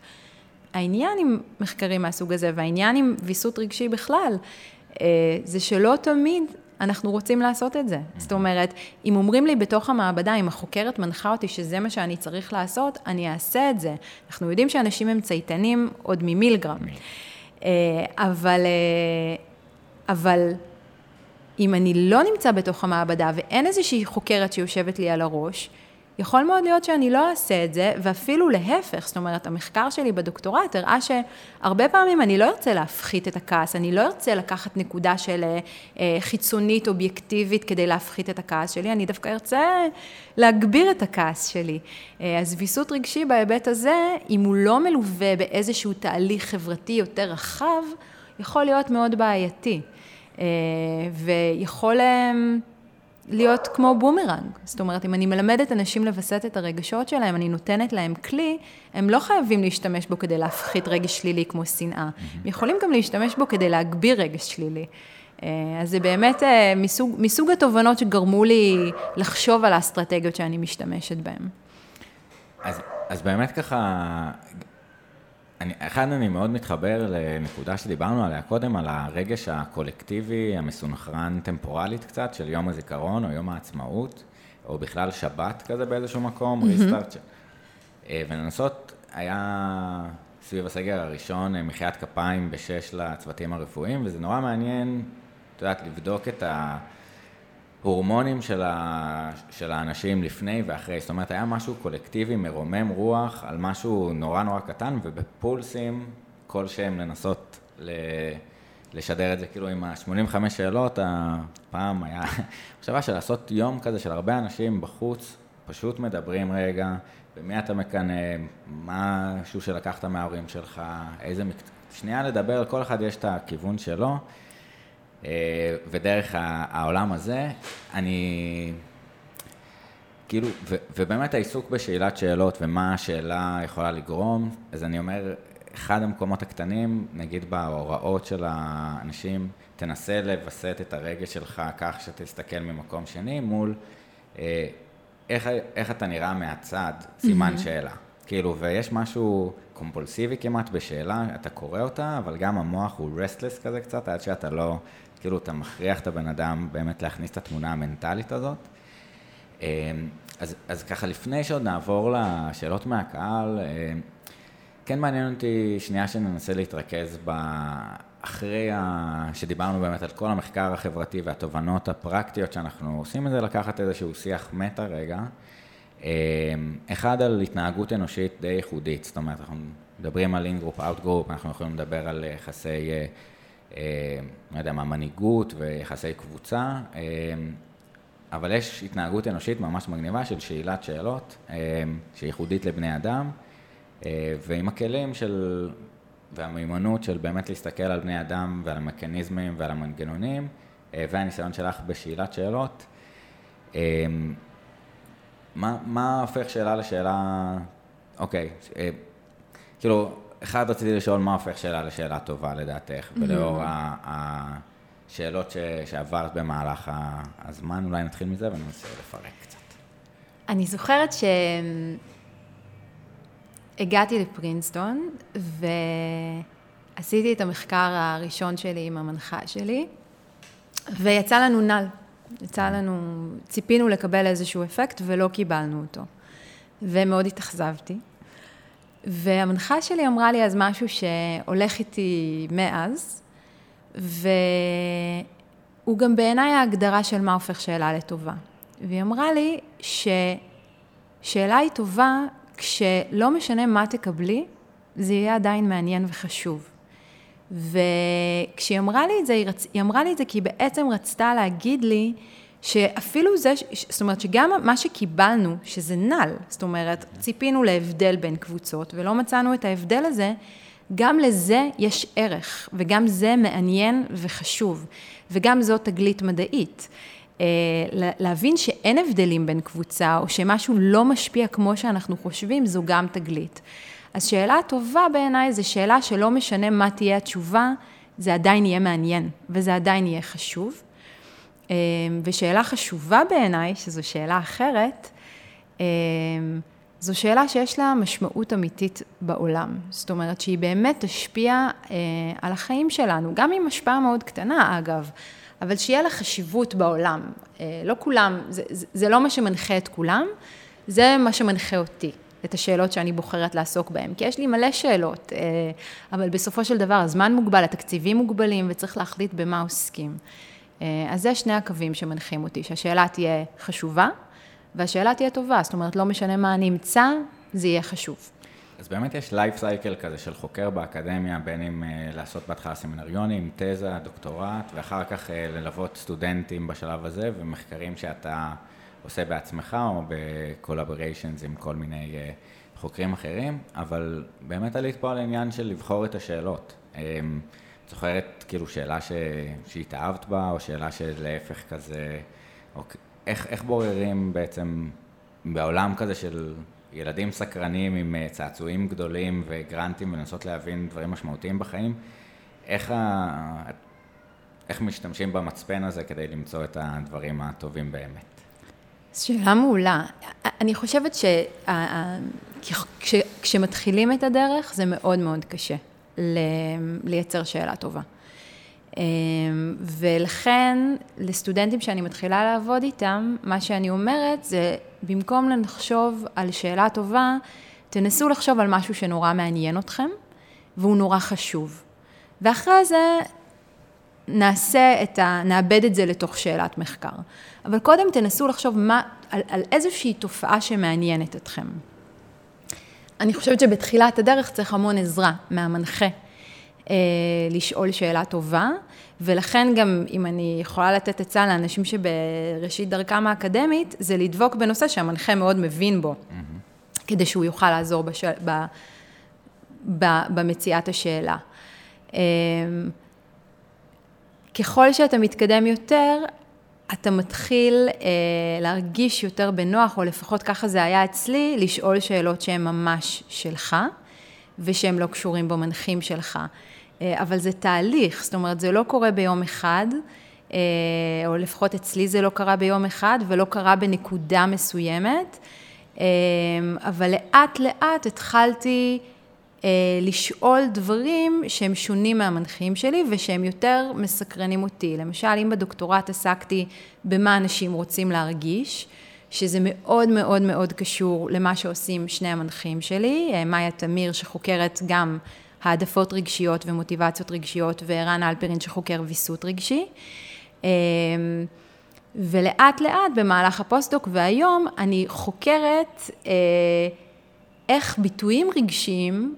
העניין עם מחקרים מהסוג הזה, והעניין עם ויסות רגשי בכלל, אה, זה שלא תמיד אנחנו רוצים לעשות את זה. זאת אומרת, אם אומרים לי בתוך המעבדה, אם החוקרת מנחה אותי שזה מה שאני צריך לעשות, אני אעשה את זה. אנחנו יודעים שאנשים הם צייתנים עוד ממילגרם. אה, אבל, אה, אבל אם אני לא נמצא בתוך המעבדה ואין איזושהי חוקרת שיושבת לי על הראש, יכול מאוד להיות שאני לא אעשה את זה, ואפילו להפך, זאת אומרת, המחקר שלי בדוקטורט הראה שהרבה פעמים אני לא ארצה להפחית את הכעס, אני לא ארצה לקחת נקודה של אה, חיצונית, אובייקטיבית, כדי להפחית את הכעס שלי, אני דווקא ארצה להגביר את הכעס שלי. אה, אז ויסות רגשי בהיבט הזה, אם הוא לא מלווה באיזשהו תהליך חברתי יותר רחב, יכול להיות מאוד בעייתי. אה, ויכול... להיות כמו בומרנג. זאת אומרת, אם אני מלמדת אנשים לווסת את הרגשות שלהם, אני נותנת להם כלי, הם לא חייבים להשתמש בו כדי להפחית רגש שלילי כמו שנאה. הם יכולים גם להשתמש בו כדי להגביר רגש שלילי. אה, אז זה באמת אה, מסוג, מסוג התובנות שגרמו לי לחשוב על האסטרטגיות שאני משתמשת בהן. אז, אז באמת ככה, אני, אחד, אני מאוד מתחבר לנקודה שדיברנו עליה קודם, על הרגש הקולקטיבי, המסונכרן טמפורלית קצת, של יום הזיכרון או יום העצמאות, או בכלל שבת כזה באיזשהו מקום, mm-hmm. ריסטארט. אה, ולנסות, היה סביב הסגר הראשון אה, מחיית כפיים בשש לצוותים הרפואיים, וזה נורא מעניין, את יודעת, לבדוק את ה... ההורמונים של, ה, של האנשים לפני ואחרי, זאת אומרת, היה משהו קולקטיבי, מרומם רוח, על משהו נורא נורא קטן, ובפולסים, כלשהם לנסות ל... לשדר את זה. כאילו עם ה-85 שאלות, הפעם היה [laughs] מחשבה של לעשות יום כזה של הרבה אנשים בחוץ, פשוט מדברים רגע, במי אתה מקנא, משהו שלקחת מההורים שלך, איזה מקצוע, שנייה לדבר, כל אחד יש את הכיוון שלו, ודרך העולם הזה, אני... כאילו, ו, ובאמת העיסוק בשאלת שאלות ומה השאלה יכולה לגרום, אז אני אומר, אחד המקומות הקטנים, נגיד בהוראות של האנשים, תנסה לווסת את הרגש שלך כך שתסתכל ממקום שני מול אה, איך, איך אתה נראה מהצד, סימן mm-hmm. שאלה. כאילו, ויש משהו קומפולסיבי כמעט בשאלה, אתה קורא אותה, אבל גם המוח הוא רסטלס כזה קצת, עד שאתה לא, כאילו, אתה מכריח את הבן אדם באמת להכניס את התמונה המנטלית הזאת. אה, אז, אז ככה, לפני שעוד נעבור לשאלות מהקהל, אה, כן מעניין אותי שנייה שננסה להתרכז ב... אחרי ה... שדיברנו באמת על כל המחקר החברתי והתובנות הפרקטיות שאנחנו עושים את זה, לקחת איזשהו שיח מטה רגע. אמ, אחד על התנהגות אנושית די ייחודית, זאת אומרת, אנחנו מדברים על in-group, out-group, אנחנו יכולים לדבר על יחסי, אה, לא יודע מה, מנהיגות ויחסי קבוצה, אמ, אבל יש התנהגות אנושית ממש מגניבה של שאלת שאלות, אמ, שהיא ייחודית לבני אדם. אה, ועם הכלים של, והמיומנות של באמת להסתכל על בני אדם ועל המכניזמים ועל המנגנונים, אה, והניסיון שלך בשאלת שאלות, אה, מה, מה הופך שאלה לשאלה, אוקיי, כאילו, אחד רציתי לשאול מה הופך שאלה לשאלה טובה לדעתך, mm-hmm. ולאור השאלות ש, שעברת במהלך הזמן, אולי נתחיל מזה וננסה לפרק קצת. אני זוכרת ש... הגעתי לפרינסטון ועשיתי את המחקר הראשון שלי עם המנחה שלי, ויצא לנו נל. יצא לנו, ציפינו לקבל איזשהו אפקט ולא קיבלנו אותו. ומאוד התאכזבתי. והמנחה שלי אמרה לי אז משהו שהולך איתי מאז, והוא גם בעיניי ההגדרה של מה הופך שאלה לטובה. והיא אמרה לי ששאלה היא טובה כשלא משנה מה תקבלי, זה יהיה עדיין מעניין וחשוב. וכשהיא אמרה לי את זה, היא, רצ... היא אמרה לי את זה כי היא בעצם רצתה להגיד לי שאפילו זה, זאת אומרת שגם מה שקיבלנו, שזה נל, זאת אומרת, ציפינו להבדל בין קבוצות ולא מצאנו את ההבדל הזה, גם לזה יש ערך, וגם זה מעניין וחשוב, וגם זאת תגלית מדעית. אה, להבין שאין הבדלים בין קבוצה, או שמשהו לא משפיע כמו שאנחנו חושבים, זו גם תגלית. אז שאלה טובה בעיניי זו שאלה שלא משנה מה תהיה התשובה, זה עדיין יהיה מעניין, וזה עדיין יהיה חשוב. אה, ושאלה חשובה בעיניי, שזו שאלה אחרת, אה, זו שאלה שיש לה משמעות אמיתית בעולם. זאת אומרת שהיא באמת תשפיע על החיים שלנו, גם עם השפעה מאוד קטנה אגב. אבל שיהיה לה חשיבות בעולם. אה, לא כולם, זה, זה, זה לא מה שמנחה את כולם, זה מה שמנחה אותי, את השאלות שאני בוחרת לעסוק בהן. כי יש לי מלא שאלות, אה, אבל בסופו של דבר הזמן מוגבל, התקציבים מוגבלים, וצריך להחליט במה עוסקים. אה, אז זה שני הקווים שמנחים אותי, שהשאלה תהיה חשובה, והשאלה תהיה טובה, זאת אומרת, לא משנה מה אני אמצא, זה יהיה חשוב. אז באמת יש לייף סייקל כזה של חוקר באקדמיה, בין אם uh, לעשות בהתחלה סמינריונים, תזה, דוקטורט, ואחר כך uh, ללוות סטודנטים בשלב הזה, ומחקרים שאתה עושה בעצמך, או בקולבריישנס עם כל מיני חוקרים אחרים, אבל באמת עלית פה על העניין של לבחור את השאלות. Um, זוכרת כאילו שאלה ש... שהתאהבת בה, או שאלה שלהפך כזה, או איך, איך בוררים בעצם בעולם כזה של ילדים סקרנים עם אה, צעצועים גדולים וגרנטים ולנסות להבין דברים משמעותיים בחיים, איך, ה... איך משתמשים במצפן הזה כדי למצוא את הדברים הטובים באמת? שאלה מעולה. אני חושבת שכשמתחילים את הדרך זה מאוד מאוד קשה לייצר שאלה טובה. אמ, ולכן, לסטודנטים שאני מתחילה לעבוד איתם, מה שאני אומרת זה, במקום לחשוב על שאלה טובה, תנסו לחשוב על משהו שנורא מעניין אתכם, והוא נורא חשוב. ואחרי זה, נעשה את ה... נאבד את זה לתוך שאלת מחקר. אבל קודם תנסו לחשוב מה, על, על איזושהי תופעה שמעניינת אתכם. אני חושבת שבתחילת הדרך צריך המון עזרה מהמנחה אה, לשאול שאלה טובה, ולכן גם אם אני יכולה לתת עצה לאנשים שבראשית דרכם האקדמית, זה לדבוק בנושא שהמנחה מאוד מבין בו, mm-hmm. כדי שהוא יוכל לעזור בשל, ב, ב, במציאת השאלה. אה, ככל שאתה מתקדם יותר, אתה מתחיל אה, להרגיש יותר בנוח, או לפחות ככה זה היה אצלי, לשאול שאלות שהן ממש שלך, ושהן לא קשורים במנחים שלך. אה, אבל זה תהליך, זאת אומרת, זה לא קורה ביום אחד, אה, או לפחות אצלי זה לא קרה ביום אחד, ולא קרה בנקודה מסוימת, אה, אבל לאט לאט התחלתי לשאול דברים שהם שונים מהמנחים שלי ושהם יותר מסקרנים אותי. למשל, אם בדוקטורט עסקתי במה אנשים רוצים להרגיש, שזה מאוד מאוד מאוד קשור למה שעושים שני המנחים שלי, מאיה תמיר שחוקרת גם העדפות רגשיות ומוטיבציות רגשיות, וערן אלפרין שחוקר ויסות רגשי. אמ, ולאט לאט במהלך הפוסט-דוק והיום אני חוקרת אה, איך ביטויים רגשיים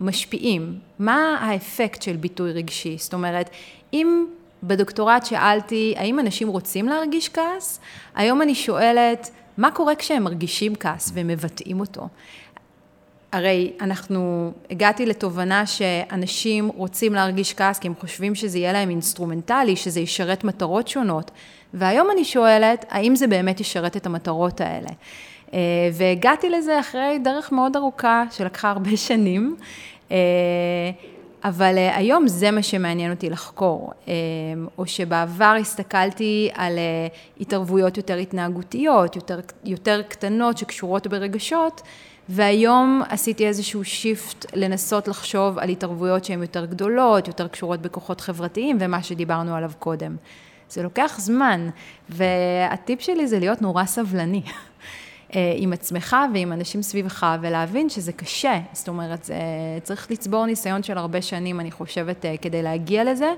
משפיעים, מה האפקט של ביטוי רגשי, זאת אומרת, אם בדוקטורט שאלתי האם אנשים רוצים להרגיש כעס, היום אני שואלת מה קורה כשהם מרגישים כעס ומבטאים אותו. הרי אנחנו, הגעתי לתובנה שאנשים רוצים להרגיש כעס כי הם חושבים שזה יהיה להם אינסטרומנטלי, שזה ישרת מטרות שונות. והיום אני שואלת, האם זה באמת ישרת את המטרות האלה? אה, והגעתי לזה אחרי דרך מאוד ארוכה, שלקחה הרבה [laughs] שנים, אה, אבל אה, היום זה מה שמעניין אותי לחקור. או שבעבר הסתכלתי על התערבויות יותר התנהגותיות, יותר, יותר קטנות שקשורות ברגשות, והיום עשיתי איזשהו שיפט לנסות לחשוב על התערבויות שהן יותר גדולות, יותר קשורות בכוחות חברתיים ומה שדיברנו עליו קודם. זה לוקח זמן, והטיפ שלי זה להיות נורא סבלני. [laughs] אה, עם עצמך ועם אנשים סביבך, ולהבין שזה קשה. זאת אומרת, צריך לצבור ניסיון של הרבה שנים, אני חושבת, אה, כדי להגיע לזה.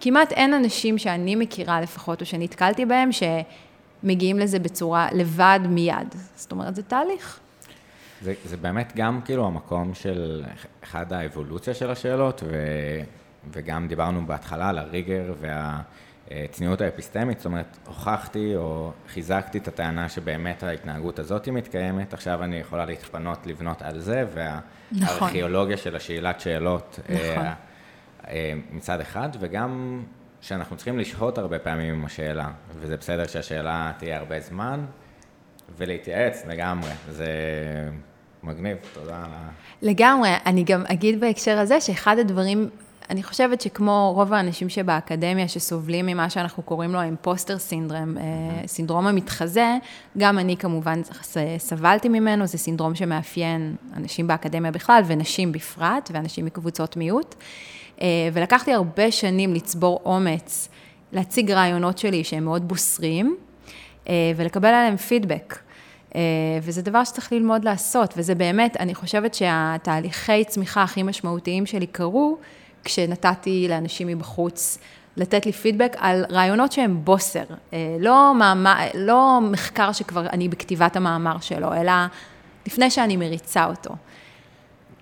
כמעט אין אנשים שאני מכירה לפחות, או שנתקלתי בהם, שמגיעים לזה בצורה לבד מיד. זאת אומרת, זה תהליך. זה, זה באמת גם כאילו המקום של אחד האבולוציה של השאלות, ו, וגם דיברנו בהתחלה על הריגר והצניעות האפיסטמית, זאת אומרת, הוכחתי או חיזקתי את הטענה שבאמת ההתנהגות הזאת היא מתקיימת, עכשיו אני יכולה להתפנות לבנות על זה, והארכיאולוגיה נכון. של השאלת שאלות אה, נכון. אה, מצד אחד, וגם שאנחנו צריכים לשהות הרבה פעמים עם השאלה, וזה בסדר שהשאלה תהיה הרבה זמן, ולהתייעץ לגמרי, זה מגניב, תודה. לגמרי, אני גם אגיד בהקשר הזה שאחד הדברים, אני חושבת שכמו רוב האנשים שבאקדמיה שסובלים ממה שאנחנו קוראים לו אימפוסטר סינדרום, mm-hmm. סינדרום המתחזה, גם אני כמובן סבלתי ממנו, זה סינדרום שמאפיין אנשים באקדמיה בכלל ונשים בפרט, ואנשים מקבוצות מיעוט. אה, ולקחתי הרבה שנים לצבור אומץ, להציג רעיונות שלי שהם מאוד בוסריים, אה, ולקבל עליהם פידבק. אה, וזה דבר שצריך ללמוד לעשות, וזה באמת, אני חושבת שהתהליכי צמיחה הכי משמעותיים שלי קרו כשנתתי לאנשים מבחוץ לתת לי פידבק על רעיונות שהם בוסר, אה, לא, מאמר, לא מחקר שכבר אני בכתיבת המאמר שלו, אלא לפני שאני מריצה אותו.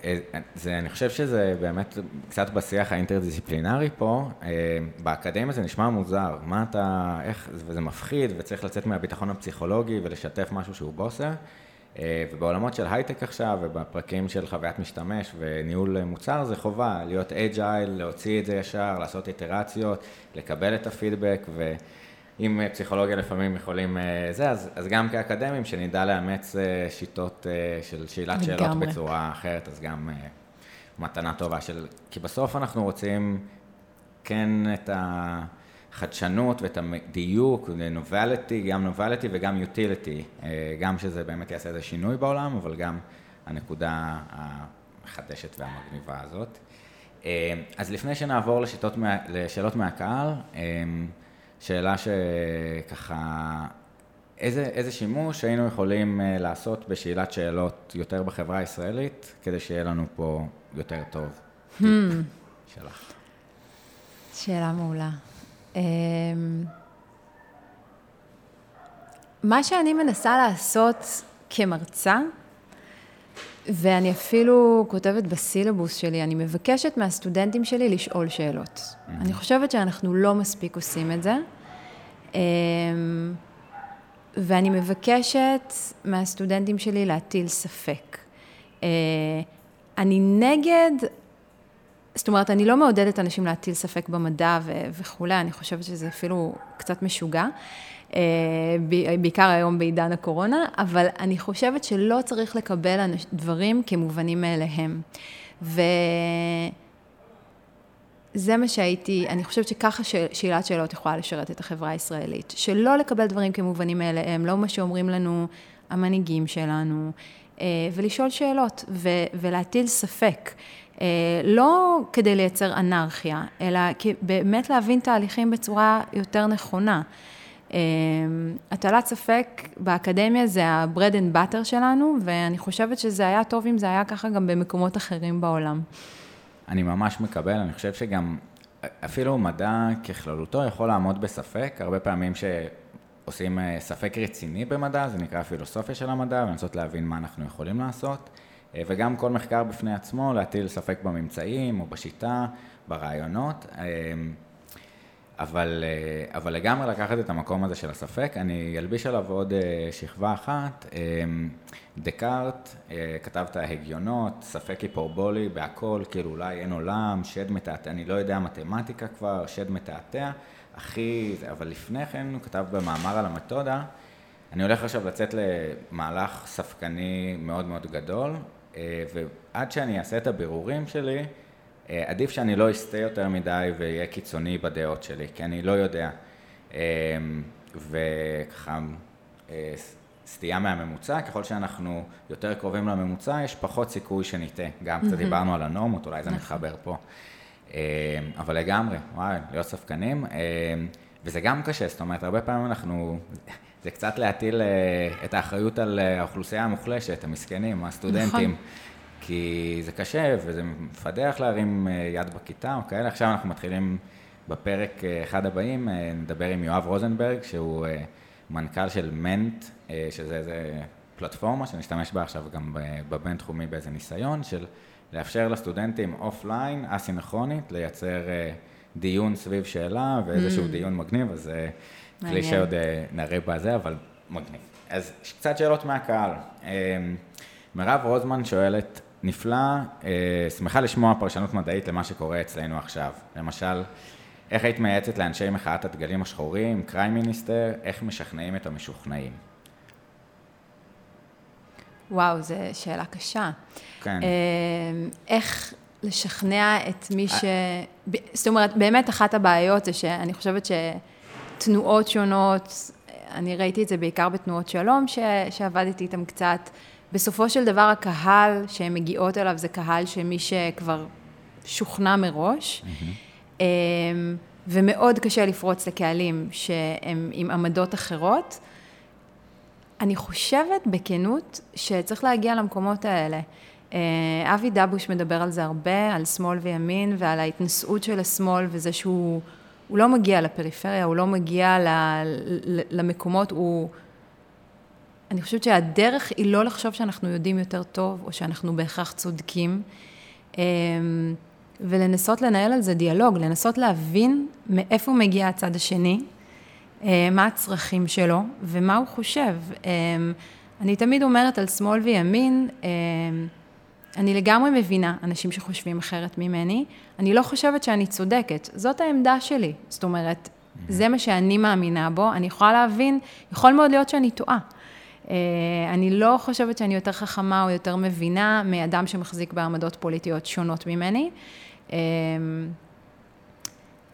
אה, זה, אני חושב שזה באמת קצת בשיח האינטרדיסציפלינרי פה, אה, באקדמיה זה נשמע מוזר, מה אתה, איך, וזה מפחיד וצריך לצאת מהביטחון הפסיכולוגי ולשתף משהו שהוא בוסר, ובעולמות של הייטק עכשיו ובפרקים של חוויית משתמש וניהול מוצר זה חובה, להיות agile, להוציא את זה ישר, לעשות איטרציות, לקבל את הפידבק ו... אם אה, פסיכולוגיה לפעמים יכולים אה, זה, אז, אז גם כאקדמים, שנדע לאמץ אה, שיטות של שאלת שאלות בצורה אחרת, אז גם מתנה טובה של... כי בסוף אנחנו רוצים כן את החדשנות ואת הדיוק, novelty, גם novelty וגם utility, גם שזה באמת יעשה איזה שינוי בעולם, אבל גם הנקודה המחדשת והמגניבה הזאת. אז לפני שנעבור לשיטות, לשאלות מהקהל, שאלה שככה, איזה, איזה שימוש היינו יכולים אה, לעשות בשאלת שאלות יותר בחברה הישראלית, כדי שיהיה לנו פה יותר טוב? Hmm. שלך. שאלה מעולה. אמ, מה שאני מנסה לעשות כמרצה, ואני אפילו כותבת בסילבוס שלי, אני מבקשת מהסטודנטים שלי לשאול שאלות. Mm-hmm. אני חושבת שאנחנו לא מספיק עושים את זה. אמ, ואני מבקשת מהסטודנטים שלי להטיל ספק. אה, אני נגד, זאת אומרת, אני לא מעודדת אנשים להטיל ספק במדע וכולי, אני חושבת שזה אפילו קצת משוגע. אה, בעיקר היום בעידן הקורונה, אבל אני חושבת שלא צריך לקבל דברים כמובנים מאליהם. וזה מה שהייתי, אני חושבת שככה שאלת שאלות יכולה לשרת את החברה הישראלית. שלא לקבל דברים כמובנים מאליהם, לא מה שאומרים לנו המנהיגים שלנו, אה, ולשאול שאלות ולהטיל ספק. אה, לא כדי לייצר אנרכיה, אלא באמת להבין תהליכים בצורה יותר נכונה. אמ, הטלת ספק באקדמיה זה ה-bread and butter שלנו, ואני חושבת שזה היה טוב אם זה היה ככה גם במקומות אחרים בעולם. אני ממש מקבל, אני חושב שגם אפילו מדע ככללותו יכול לעמוד בספק, הרבה פעמים שעושים אה, ספק רציני במדע, זה נקרא פילוסופיה של המדע, ולנסות להבין מה אנחנו יכולים לעשות, אה, וגם כל מחקר בפני עצמו, להטיל ספק בממצאים או בשיטה, ברעיונות. אמ, אבל, אה, אבל לגמרי לקחת את המקום הזה של הספק, אני אלביש עליו עוד אה, שכבה אחת. אה, דקארט כתב את ההגיונות, ספק היפורבולי בהכל, כאילו אולי אין עולם, שד מתעתע, אני לא יודע מתמטיקה כבר, שד מתעתע, הכי, אבל לפני כן הוא כתב במאמר על המתודה, אני הולך עכשיו לצאת למהלך ספקני מאוד מאוד גדול, ועד שאני אעשה את הבירורים שלי, אה, עדיף שאני לא אסטה יותר מדי ואהיה קיצוני בדעות שלי, כי אני לא יודע. אה, וככה, אה, סטייה מהממוצע, ככל שאנחנו יותר קרובים לממוצע, יש פחות סיכוי שנטעה. גם קצת דיברנו על הנורמות, אולי זה נכון. מתחבר פה. אבל לגמרי, וואי, להיות ספקנים. וזה גם קשה, זאת אומרת, הרבה פעמים אנחנו, זה קצת להטיל את האחריות על האוכלוסייה המוחלשת, המסכנים, הסטודנטים. נכון. כי זה קשה וזה מפדח להרים אה, יד בכיתה או כאלה. עכשיו אנחנו מתחילים בפרק אה, אחד הבאים, אה, נדבר עם יואב רוזנברג, שהוא מנכ"ל של מנט, שזה איזה פלטפורמה שנשתמש בה עכשיו גם בבינתחומי באיזה ניסיון של לאפשר לסטודנטים offline, אסינכרונית, לייצר דיון סביב שאלה ואיזשהו mm. דיון מגניב, אז כלי שעוד נראה בזה, אבל מגניב. אז קצת שאלות מהקהל. מירב רוזמן שואלת, נפלא, אה, שמחה לשמוע פרשנות מדעית למה שקורה אצלנו עכשיו. למשל, איך היית מייעצת לאנשי מחאת הדגלים השחורים, קריים מיניסטר, איך משכנעים את המשוכנעים? וואו, זו שאלה קשה. כן. אה, איך לשכנע את מי ש... זאת אומרת, באמת אחת הבעיות זה שאני חושבת שתנועות שונות, אני ראיתי את זה בעיקר בתנועות שלום, ש... שעבדתי איתן קצת, בסופו של דבר הקהל שהן מגיעות אליו זה קהל שמי שכבר שוכנע מראש, mm-hmm. ומאוד קשה לפרוץ לקהלים שהם עם עמדות אחרות. אני חושבת בכנות שצריך להגיע למקומות האלה. אה, אבי דבוש מדבר על זה הרבה, על שמאל וימין ועל ההתנשאות של השמאל וזה שהוא לא מגיע לפריפריה, הוא לא מגיע למקומות, הוא... אני חושבת שהדרך היא לא לחשוב שאנחנו יודעים יותר טוב, או שאנחנו בהכרח צודקים, אמ, ולנסות לנהל על זה דיאלוג, לנסות להבין מאיפה מגיע הצד השני, אה, מה הצרכים שלו ומה הוא חושב. אני תמיד אומרת על שמאל וימין, אני לגמרי מבינה אנשים שחושבים אחרת ממני, אני לא חושבת שאני צודקת, זאת העמדה שלי. זאת אומרת, זה מה שאני מאמינה בו, אני יכולה להבין, יכול מאוד להיות שאני טועה. אה, אני לא חושבת שאני יותר חכמה או יותר מבינה מאדם שמחזיק בעמדות פוליטיות שונות ממני. אה,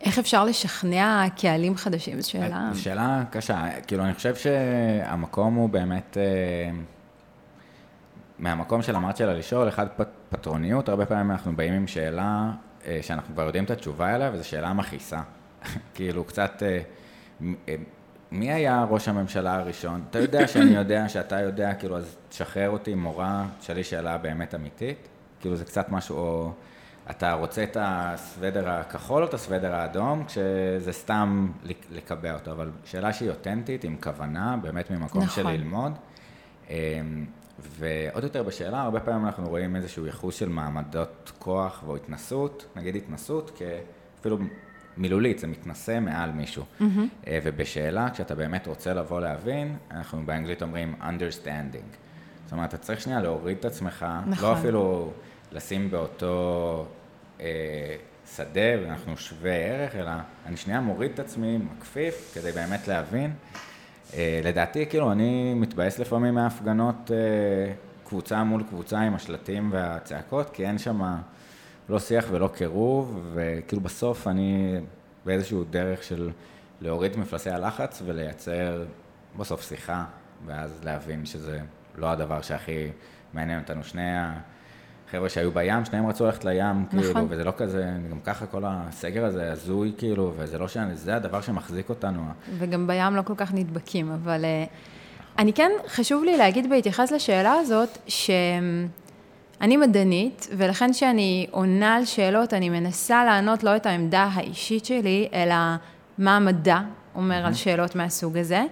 איך אפשר לשכנע קהלים חדשים? זו שאלה... זו שאלה קשה. כאילו, אני חושב שהמקום הוא באמת... אה, מהמקום של אמרת שלה לשאול, אחד פטרוניות, הרבה פעמים אנחנו באים עם שאלה שאנחנו כבר יודעים את התשובה אליה, וזו שאלה מכעיסה. [laughs] כאילו, קצת... מי היה ראש הממשלה הראשון? אתה יודע [coughs] שאני יודע שאתה יודע, כאילו, אז תשחרר אותי, מורה, תשאלי שאלה באמת אמיתית. כאילו, זה קצת משהו, או אתה רוצה את הסוודר הכחול או את הסוודר האדום, כשזה סתם לקבע אותו, אבל שאלה שהיא אותנטית, עם כוונה, באמת ממקום נכון. של ללמוד. ועוד יותר בשאלה, הרבה פעמים אנחנו רואים איזשהו ייחוס של מעמדות כוח או התנסות, נגיד התנסות, כאפילו מילולית, זה מתנשא מעל מישהו. Mm-hmm. ובשאלה, כשאתה באמת רוצה לבוא להבין, אנחנו באנגלית אומרים understanding. זאת אומרת, אתה צריך שנייה להוריד את עצמך, לא נכון. לא אפילו לשים באותו אה, שדה, ואנחנו שווי ערך, אלא אני שנייה מוריד את עצמי, מקפיף, כדי באמת להבין. אה, לדעתי, כאילו, אני מתבאס לפעמים מההפגנות אה, קבוצה מול קבוצה עם השלטים והצעקות, כי אין שם לא שיח ולא קירוב, וכאילו בסוף אני באיזשהו דרך של להוריד מפלסי הלחץ ולייצר בסוף שיחה, ואז להבין שזה לא הדבר שהכי מעניין אותנו. שני החבר'ה שהיו בים, שניהם רצו ללכת לים, כאילו, נכון. כאילו, וזה לא כזה, גם ככה כל הסגר הזה הזוי, כאילו, וזה לא שאני, זה הדבר שמחזיק אותנו. וגם בים לא כל כך נדבקים, אבל נכון. אני כן, חשוב לי להגיד בהתייחס לשאלה הזאת, שאני מדענית, ולכן כשאני עונה על שאלות, אני מנסה לענות לא את העמדה האישית שלי, אלא מה המדע אומר על שאלות מהסוג הזה.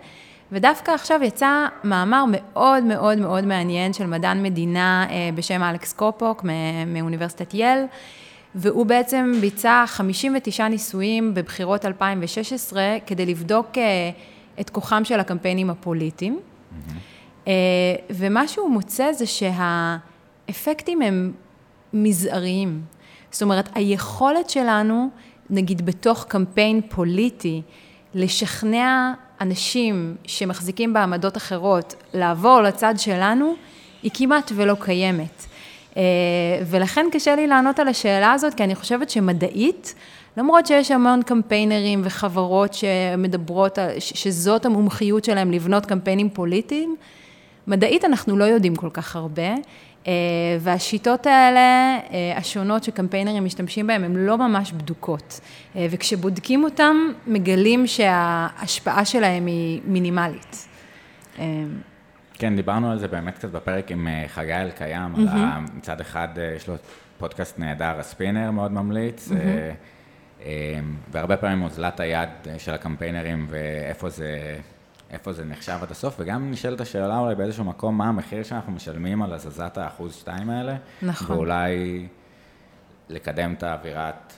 ודווקא עכשיו יצא מאמר מאוד מאוד מאוד מעניין של מדען מדינה אה, בשם אלכס קופוק מאוניברסיטת יל, והוא בעצם ביצע 59 ניסויים בבחירות 2016 כדי לבדוק אה, את כוחם של הקמפיינים הפוליטיים. Mm-hmm. ומה שהוא מוצא זה שהאפקטים הם מזעריים. זאת אומרת, היכולת שלנו, נגיד בתוך קמפיין פוליטי, לשכנע אנשים שמחזיקים בעמדות אחרות לעבור לצד שלנו, היא כמעט ולא קיימת. אה, ולכן קשה לי לענות על השאלה הזאת, כי אני חושבת שמדעית, למרות שיש המון קמפיינרים וחברות שמדברות, שזאת המומחיות שלהם לבנות קמפיינים פוליטיים, מדעית אנחנו לא יודעים כל כך הרבה. אה, והשיטות האלה, אה, השונות שקמפיינרים משתמשים בהן, הן לא ממש בדוקות. אה, וכשבודקים אותן, מגלים שההשפעה שלהן היא מינימלית. כן, דיברנו על זה באמת קצת בפרק עם חגי אלקיים. על מצד אחד יש לו פודקאסט נהדר, הספינר, מאוד ממליץ. והרבה פעמים אוזלת היד של הקמפיינרים ואיפה זה איפה זה נחשב עד הסוף, וגם נשאלת השאלה אולי באיזשהו מקום, מה המחיר שאנחנו משלמים על הזזת האחוז שתיים האלה. נכון. ואולי לקדם את האווירת,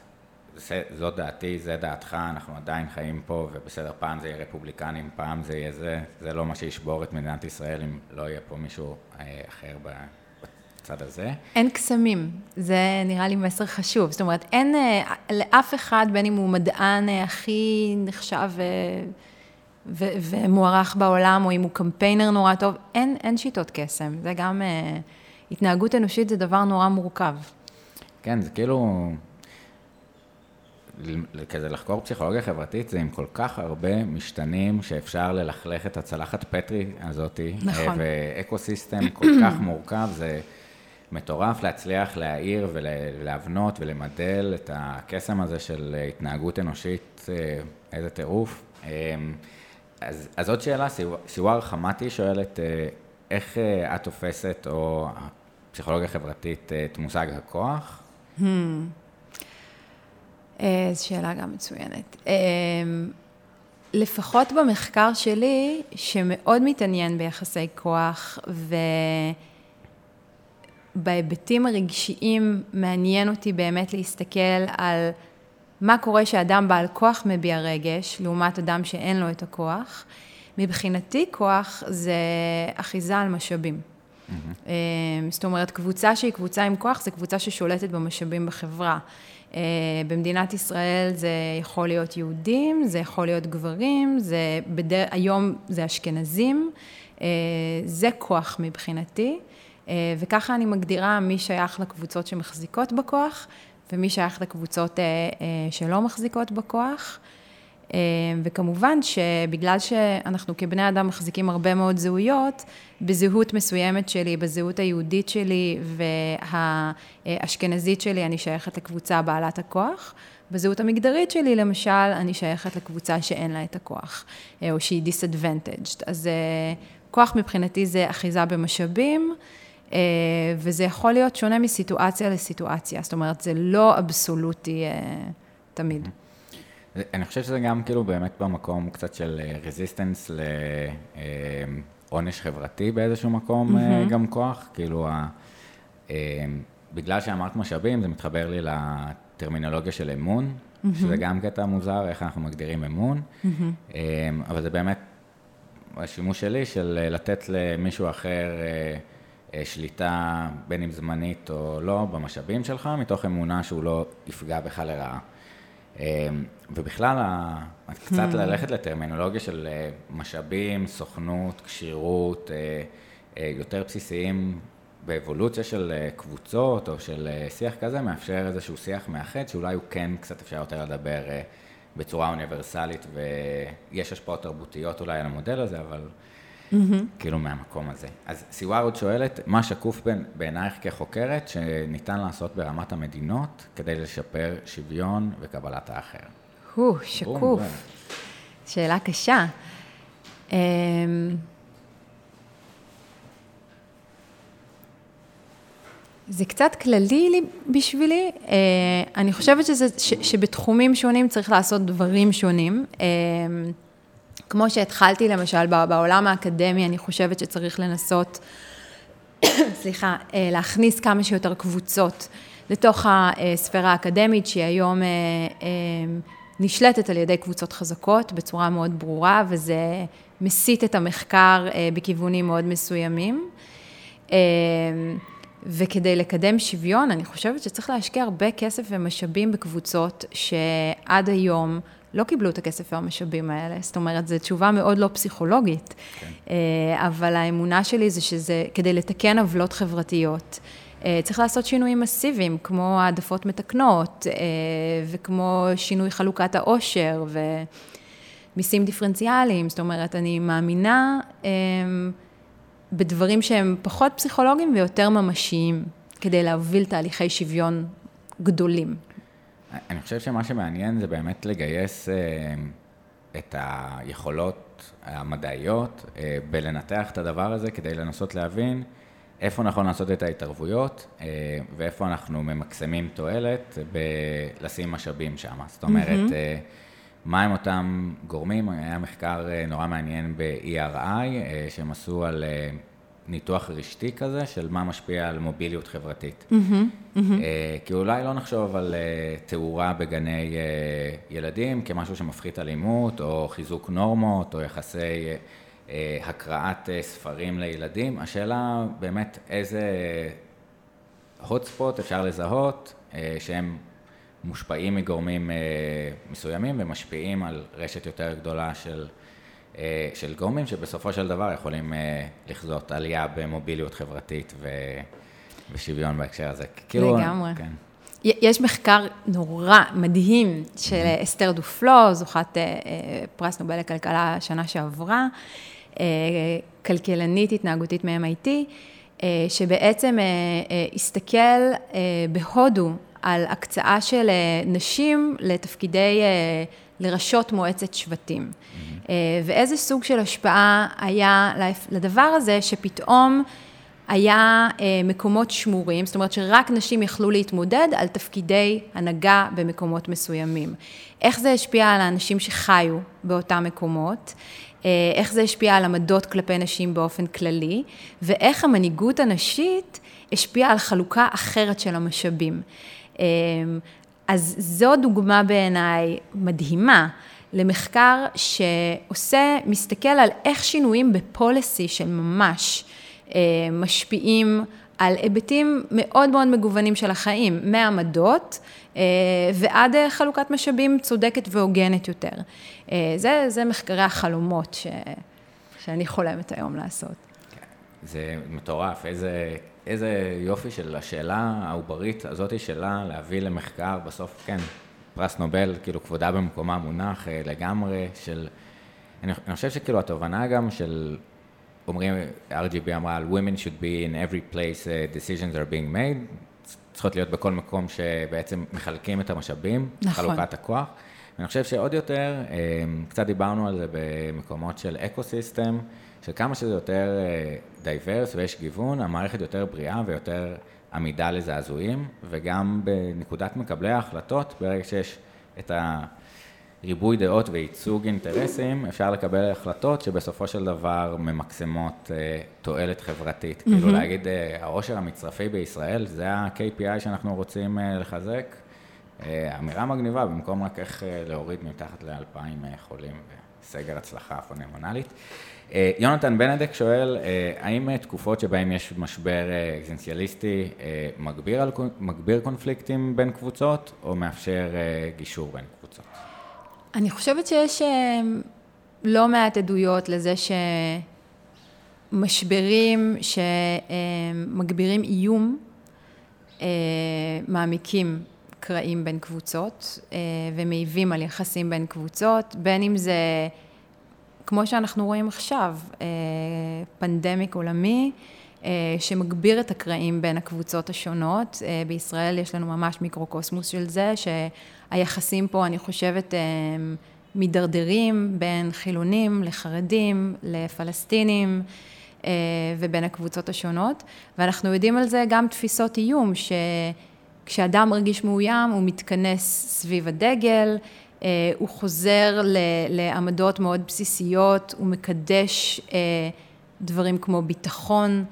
זאת דעתי, זה דעתך, אנחנו עדיין חיים פה, ובסדר, פעם זה יהיה רפובליקנים, פעם זה יהיה זה, זה לא מה שישבור את מדינת ישראל אם לא יהיה פה מישהו אה, אחר בצד הזה. אין קסמים, זה נראה לי מסר חשוב. זאת אומרת, אין אה, לאף אחד, בין אם הוא מדען אה, הכי נחשב... ו- ומוערך בעולם, או אם הוא קמפיינר נורא טוב, אין, אין שיטות קסם. זה גם, uh, התנהגות אנושית זה דבר נורא מורכב. כן, זה כאילו, כזה לחקור פסיכולוגיה חברתית, זה עם כל כך הרבה משתנים שאפשר ללכלך את הצלחת פטרי הזאתי. נכון. ואקו סיסטם כל [clears throat] כך מורכב, זה מטורף להצליח להעיר ולהבנות ולמדל את הקסם הזה של התנהגות אנושית, אה, איזה טירוף. אז, אז עוד שאלה, סיוואר חמתי שואלת, אה, איך אה, את תופסת, או פסיכולוגיה חברתית, אה, את מושג הכוח? Hmm. זו שאלה גם מצוינת. לפחות במחקר שלי, שמאוד מתעניין ביחסי כוח, ובהיבטים הרגשיים מעניין אותי באמת להסתכל על מה קורה שאדם בעל כוח מביע רגש, לעומת אדם שאין לו את הכוח. מבחינתי כוח זה אחיזה על משאבים. Mm-hmm. זאת אומרת, קבוצה שהיא קבוצה עם כוח, זה קבוצה ששולטת במשאבים בחברה. אה, במדינת ישראל זה יכול להיות יהודים, זה יכול להיות גברים, זה בדר... היום זה אשכנזים, אה, זה כוח מבחינתי, וככה אני מגדירה מי שייך לקבוצות שמחזיקות בכוח, ומי שייך לקבוצות אה, אה, שלא מחזיקות בכוח. אה, וכמובן שבגלל שאנחנו כבני אדם מחזיקים הרבה מאוד זהויות, בזהות מסוימת שלי, בזהות היהודית שלי והאשכנזית שלי, אני שייכת לקבוצה בעלת הכוח. בזהות המגדרית שלי, למשל, אני שייכת לקבוצה שאין לה את הכוח, או שהיא disadvantaged. אז כוח מבחינתי זה אחיזה במשאבים. אה, וזה יכול להיות שונה מסיטואציה לסיטואציה, זאת אומרת, זה לא אבסולוטי אה, תמיד. אני חושב שזה גם כאילו באמת במקום קצת של רזיסטנס לעונש חברתי באיזשהו מקום, mm-hmm. גם כוח, כאילו, בגלל שאמרת משאבים, זה מתחבר לי לטרמינולוגיה של אמון, mm-hmm. שזה גם קטע מוזר, איך אנחנו מגדירים אמון, mm-hmm. אבל זה באמת השימוש שלי של לתת למישהו אחר שליטה, בין אם זמנית או לא, במשאבים שלך, מתוך אמונה שהוא לא יפגע בך לרעה. ובכלל, קצת. [laughs] ללכת לטרמינולוגיה של משאבים, סוכנות, כשירות, יותר בסיסיים באבולוציה של אה, קבוצות או של אה, שיח כזה, מאפשר איזשהו שיח מאחד, שאולי הוא כן קצת אפשר יותר לדבר אה, בצורה אוניברסלית, ויש השפעות תרבותיות אולי על המודל הזה, אבל mm-hmm. כאילו מהמקום הזה. אז סיוואר עוד שואלת, מה שקוף בעינייך כחוקרת שניתן לעשות ברמת המדינות כדי לשפר שוויון וקבלת האחר? הו, שקוף. שאלה קשה. אמ, זה קצת כללי בשבילי. אה, אני חושבת שזה, ש, שבתחומים שונים צריך לעשות דברים שונים. אה, כמו שהתחלתי למשל בעולם האקדמי, אני חושבת שצריך לנסות, [coughs] סליחה, אה, להכניס כמה שיותר קבוצות לתוך הספירה האקדמית, שהיא היום נשלטת על ידי קבוצות חזקות בצורה מאוד ברורה, וזה מסיט את המחקר בכיוונים מאוד מסוימים. וכדי לקדם שוויון, אני חושבת שצריך להשקיע הרבה כסף ומשאבים בקבוצות שעד היום לא קיבלו את הכסף והמשאבים האלה. זאת אומרת, זו תשובה מאוד לא פסיכולוגית. כן. אה, אבל האמונה שלי זה שזה, כדי לתקן עוולות חברתיות, אה, צריך לעשות שינויים מסיביים, כמו העדפות מתקנות, אה, וכמו שינוי חלוקת העושר, ומיסים דיפרנציאליים. זאת אומרת, אני מאמינה... בדברים שהם פחות פסיכולוגיים ויותר ממשיים, כדי להוביל תהליכי שוויון גדולים. אני חושב שמה שמעניין זה באמת לגייס אה, את היכולות המדעיות אה, בלנתח את הדבר הזה כדי לנסות להבין איפה נכון לעשות את ההתערבויות אה, ואיפה אנחנו ממקסמים תועלת בלשים משאבים שם. זאת אומרת, mm-hmm. מהם אותם גורמים? היה מחקר אה, נורא מעניין ב-ERI, אה, שהם עשו על אה, ניתוח רשתי כזה, של מה משפיע על מוביליות חברתית. Mm-hmm, mm-hmm. כי אולי לא נחשוב על תאורה בגני ילדים כמשהו שמפחית אלימות, או חיזוק נורמות, או יחסי הקראת ספרים לילדים. השאלה באמת איזה hot spot אפשר לזהות, שהם מושפעים מגורמים אה, מסוימים ומשפיעים על רשת יותר גדולה של, אה, של גורמים שבסופו של דבר יכולים אה, לחזות עלייה במוביליות חברתית ו, ושוויון בהקשר הזה. כאילו, לגמרי. כן. יש מחקר נורא מדהים של mm-hmm. אסתר דופלו, זוכת פרס נובל לכלכלה שנה שעברה, כלכלנית התנהגותית מ-MIT, שבעצם הסתכל בהודו על הקצאה של אה, נשים לתפקידי, אה, לראשות מועצת שבטים. Mm-hmm. ואיזה סוג של השפעה היה לדבר הזה, שפתאום היה מקומות שמורים, זאת אומרת שרק נשים יכלו להתמודד על תפקידי הנהגה במקומות מסוימים. איך זה השפיע על האנשים שחיו באותם מקומות, איך זה השפיע על עמדות כלפי נשים באופן כללי, ואיך המנהיגות הנשית השפיעה על חלוקה אחרת של המשאבים. אז זו דוגמה בעיניי מדהימה למחקר שעושה, מסתכל על איך שינויים בפוליסי של ממש אה, משפיעים על היבטים מאוד מאוד מגוונים של החיים, מעמדות אה, ועד חלוקת משאבים צודקת והוגנת יותר. אה, זה, זה מחקרי החלומות ש, שאני חולמת היום לעשות. זה מטורף, איזה איזה יופי של השאלה העוברית הזאת שלה להביא למחקר, בסוף כן, פרס נובל, כאילו כבודה במקומה מונח אה, לגמרי, של... אני, אני חושב שכאילו התובנה גם של, אומרים, RGB אמרה על Women should be in every place uh, decisions are being made, צריכות להיות בכל מקום שבעצם מחלקים את המשאבים, נכון. חלוקת הכוח, ואני חושב שעוד יותר, קצת דיברנו על זה במקומות של ecosystem, שכמה שזה יותר diverse ויש גיוון, המערכת יותר בריאה ויותר עמידה לזעזועים, וגם בנקודת מקבלי ההחלטות, ברגע שיש את הריבוי דעות וייצוג אינטרסים, אפשר לקבל החלטות שבסופו של דבר ממקסמות אה, תועלת חברתית. Mm-hmm. כאילו להגיד, אה, העושר המצרפי בישראל, זה ה-KPI שאנחנו רוצים אה, לחזק. אמירה מגניבה, במקום רק איך להוריד מתחת לאלפיים חולים וסגר הצלחה פונמונלית. אה, יונתן בנדק שואל, אה, האם תקופות שבהן יש משבר אה, אקזנציאליסטי מגביר, על, מגביר קונפליקטים בין קבוצות, או מאפשר גישור בין קבוצות? אני חושבת שיש לא מעט עדויות לזה שמשברים שמגבירים איום, מעמיקים קרעים בין קבוצות ומעיבים על יחסים בין קבוצות, בין אם זה כמו שאנחנו רואים עכשיו, אה, פנדמיק עולמי, אה, שמגביר את הקרעים בין הקבוצות השונות. אה, בישראל יש לנו ממש מיקרוקוסמוס של זה, שהיחסים פה, אני חושבת, מידרדרים בין חילונים לחרדים, לפלסטינים. ובין הקבוצות השונות, ואנחנו יודעים על זה גם תפיסות איום, שכשאדם מרגיש מאוים הוא מתכנס סביב הדגל, הוא חוזר לעמדות מאוד בסיסיות, הוא מקדש אה, דברים כמו ביטחון.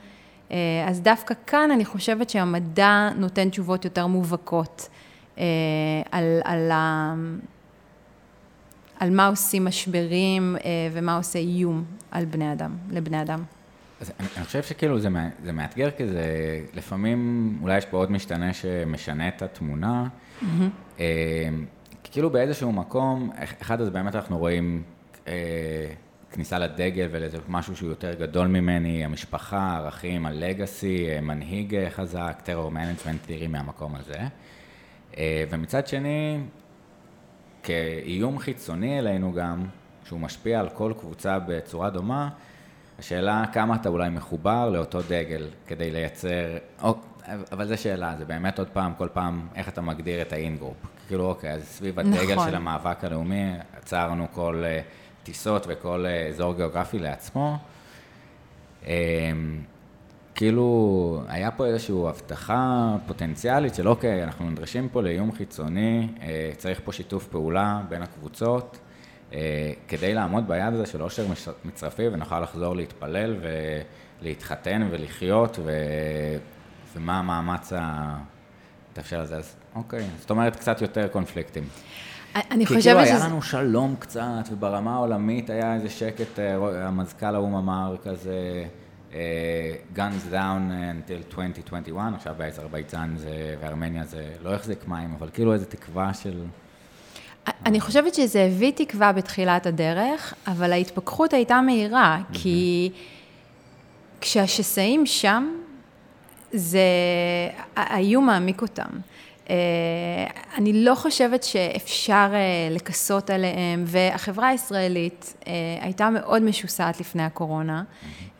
אה, אז דווקא כאן אני חושבת שהמדע נותן תשובות יותר מובהקות על, על, על מה עושים משברים ומה עושה איום על בני אדם, לבני אדם. אז אני, אני חושב שכאילו זה, זה מאתגר, כי זה לפעמים, אולי יש פה עוד משתנה שמשנה את התמונה. Mm-hmm. כאילו באיזשהו מקום, אחד אז באמת אנחנו רואים אה, כניסה לדגל ולאיזה משהו שהוא יותר גדול ממני, המשפחה, ערכים, ה legacy, אה, מנהיג אה, חזק, terror management, תראי מהמקום הזה. אה, ומצד שני, כאיום חיצוני אלינו גם, שהוא משפיע על כל קבוצה בצורה דומה, השאלה כמה אתה אולי מחובר לאותו דגל כדי לייצר, או, אבל זו שאלה, זה באמת עוד פעם, כל פעם, איך אתה מגדיר את ה in-group. כאילו, אוקיי, אז סביב הדגל נכון. של המאבק הלאומי, עצרנו כל uh, טיסות וכל uh, אזור גיאוגרפי לעצמו. Um, כאילו, היה פה איזושהי הבטחה פוטנציאלית של אוקיי, אנחנו נדרשים פה לאיום חיצוני, uh, צריך פה שיתוף פעולה בין הקבוצות, uh, כדי לעמוד ביד הזה של עושר מצרפי ונוכל לחזור להתפלל ולהתחתן ולחיות, ו... ומה המאמץ התאפשר לזה. אז אוקיי, זאת אומרת קצת יותר קונפליקטים. אני חושבת שזה... כי כאילו היה לנו שלום קצת, וברמה העולמית היה איזה שקט, אה, המזכ"ל האו"ם אמר כזה, אה, guns down until 2021, עכשיו באזרבייג'אן וארמניה זה לא החזיק מים, אבל כאילו איזו תקווה של... אני חושבת שזה הביא תקווה בתחילת הדרך, אבל ההתפכחות הייתה מהירה, כי כשהשסעים שם, זה, האיום מעמיק אותם. אה, אני לא חושבת שאפשר אה, לכסות עליהם, והחברה הישראלית אה, הייתה מאוד משוסעת לפני הקורונה,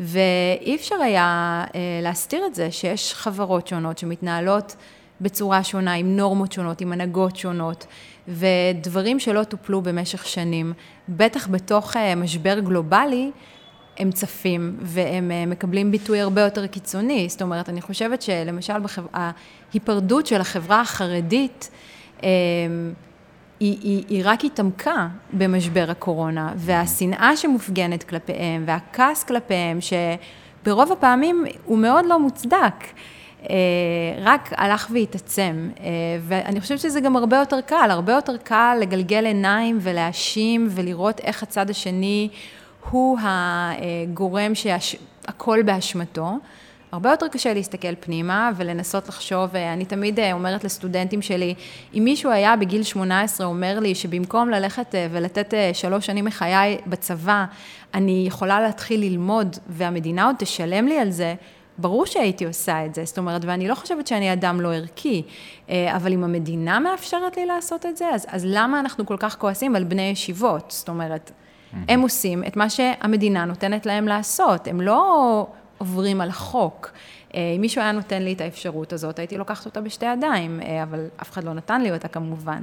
ואי אפשר היה להסתיר את זה שיש חברות שונות שמתנהלות בצורה שונה, עם נורמות שונות, עם הנהגות שונות, ודברים שלא טופלו במשך שנים, בטח בתוך משבר גלובלי, הם צפים והם אה, מקבלים ביטוי הרבה יותר קיצוני. זאת אומרת, אני חושבת שלמשל בחבר... ההיפרדות של החברה החרדית, אה, היא, היא, היא רק התעמקה במשבר הקורונה, והשנאה שמופגנת כלפיהם, והכעס כלפיהם, שברוב הפעמים הוא מאוד לא מוצדק. אה, רק הלך והתעצם, ואני חושבת שזה גם הרבה יותר קל, הרבה יותר קל לגלגל עיניים ולהאשים ולראות איך הצד השני הוא הגורם שהכל באשמתו. הרבה יותר קשה להסתכל פנימה ולנסות לחשוב, אני תמיד אומרת לסטודנטים שלי, אם מישהו היה בגיל 18 אומר לי שבמקום ללכת ולתת שלוש שנים מחיי בצבא, אני יכולה להתחיל ללמוד והמדינה עוד תשלם לי על זה, ברור שהייתי עושה את זה, זאת אומרת, ואני לא חושבת שאני אדם לא ערכי, אבל אם המדינה מאפשרת לי לעשות את זה, אז, אז למה אנחנו כל כך כועסים על בני ישיבות? זאת אומרת, הם עושים את מה שהמדינה נותנת להם לעשות, הם לא עוברים על החוק. אה, אם מישהו היה נותן לי את האפשרות הזאת, הייתי לוקחת אותה בשתי ידיים, אה, אבל אף אחד לא נתן לי אותה כמובן.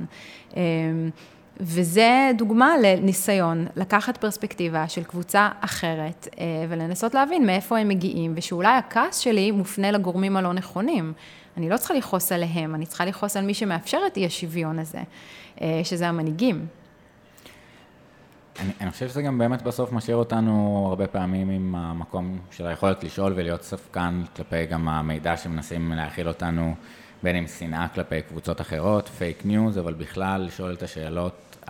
אה, וזה דוגמה לניסיון לקחת פרספקטיבה של קבוצה אחרת ולנסות להבין מאיפה הם מגיעים, ושאולי הכעס שלי מופנה לגורמים הלא נכונים. אני לא צריכה לכעוס עליהם, אני צריכה לכעוס על מי שמאפשר את אי השוויון הזה, שזה המנהיגים. אני, אני חושב שזה גם באמת בסוף משאיר אותנו הרבה פעמים עם המקום של היכולת לשאול ולהיות ספקן כלפי גם המידע שמנסים להאכיל אותנו, בין אם שנאה כלפי קבוצות אחרות, פייק ניוז, אבל בכלל לשאול את השאלות,